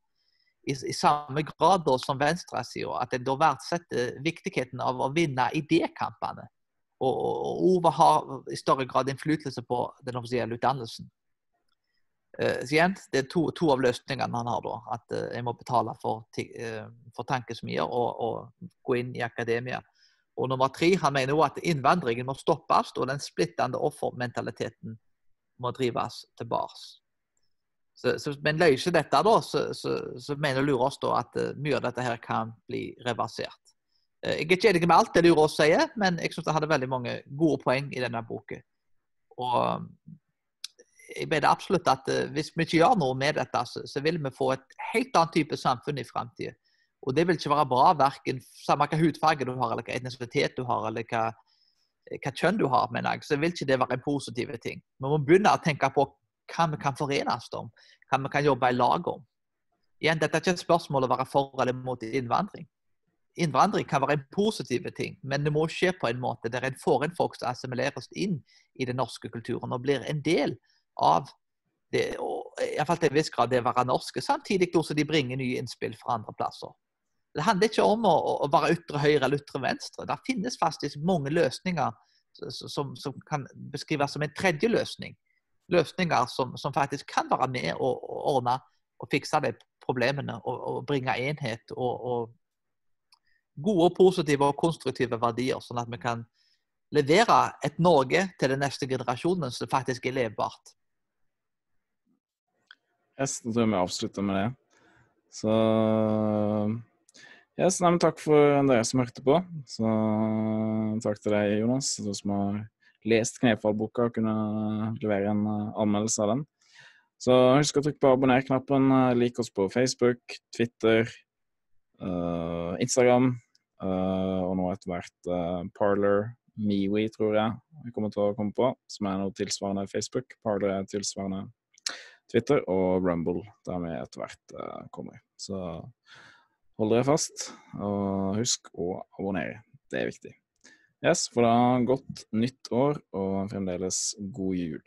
i, i, samme grad da, som venstresida, at en da verdsetter viktigheten av å vinne idékampene. Og, og Ove har i større grad innflytelse på den offisielle utdannelsen. Uh, igjen, Det er to, to, av løsningene han har. da, At uh, jeg må betale for, uh, for tankesmier og, og, gå inn i akademia. Og nummer tre, han mener også at innvandringen må stoppes, og den splittende offermentaliteten må drives tilbake. Så, så, men løser dette, da, så, så, så mener Lurås da at uh, mye av dette her kan bli reversert. Uh, jeg er ikke enig med alt det Lurås sier, men jeg syns det hadde veldig mange gode poeng i denne boken. Og jeg mener absolutt at hvis vi ikke gjør noe med dette, så vil vi få et helt annet type samfunn i framtida. Og det vil ikke være bra, verken samme hva hudfarge du har, eller hva etnisitet du har, eller hva hva kjønn du har, mener jeg, så vil ikke det være en positiv ting. Vi må begynne å tenke på hva vi kan forenes om, hva vi kan jobbe i lag om. Igjen, Dette er ikke et spørsmål å være for eller mot innvandring. Innvandring kan være en positiv ting, men det må skje på en måte der en får inn folk som assimileres inn i den norske kulturen og blir en del av det, og iallfall til en viss grad det å være norske, samtidig som de bringer nye innspill fra andre plasser. Det handler ikke om å, å være ytre høyre eller ytre venstre. Det finnes faktisk mange løsninger som, som kan beskrives som en tredje løsning. Løsninger som, som faktisk kan være med å, å ordne og fikse de problemene og, og bringe enhet og, og, gode, positive og konstruktive verdier, sånn at vi kan levere et Norge til den neste generasjonen som faktisk er levbart. Jeg tror vi avslutter med det. Så yes, nei, takk for dere som hørte på. Så takk til deg, Jonas, som har lest Knefallboka og kunne levere en uh, anmeldelse av den. Så husk å trykke på abonner-knappen. Lik oss på Facebook, Twitter, uh, Instagram uh, og nå etter hvert Parler, Mewe, tror jeg vi kommer til å komme på, som er noe tilsvarende Facebook. Parler er tilsvarende Twitter, og Rumble, der vi etter hvert uh, kommer. Så hold dere fast, og husk å abonnere. Det er viktig. Yes, for da godt nytt år, og fremdeles god jul.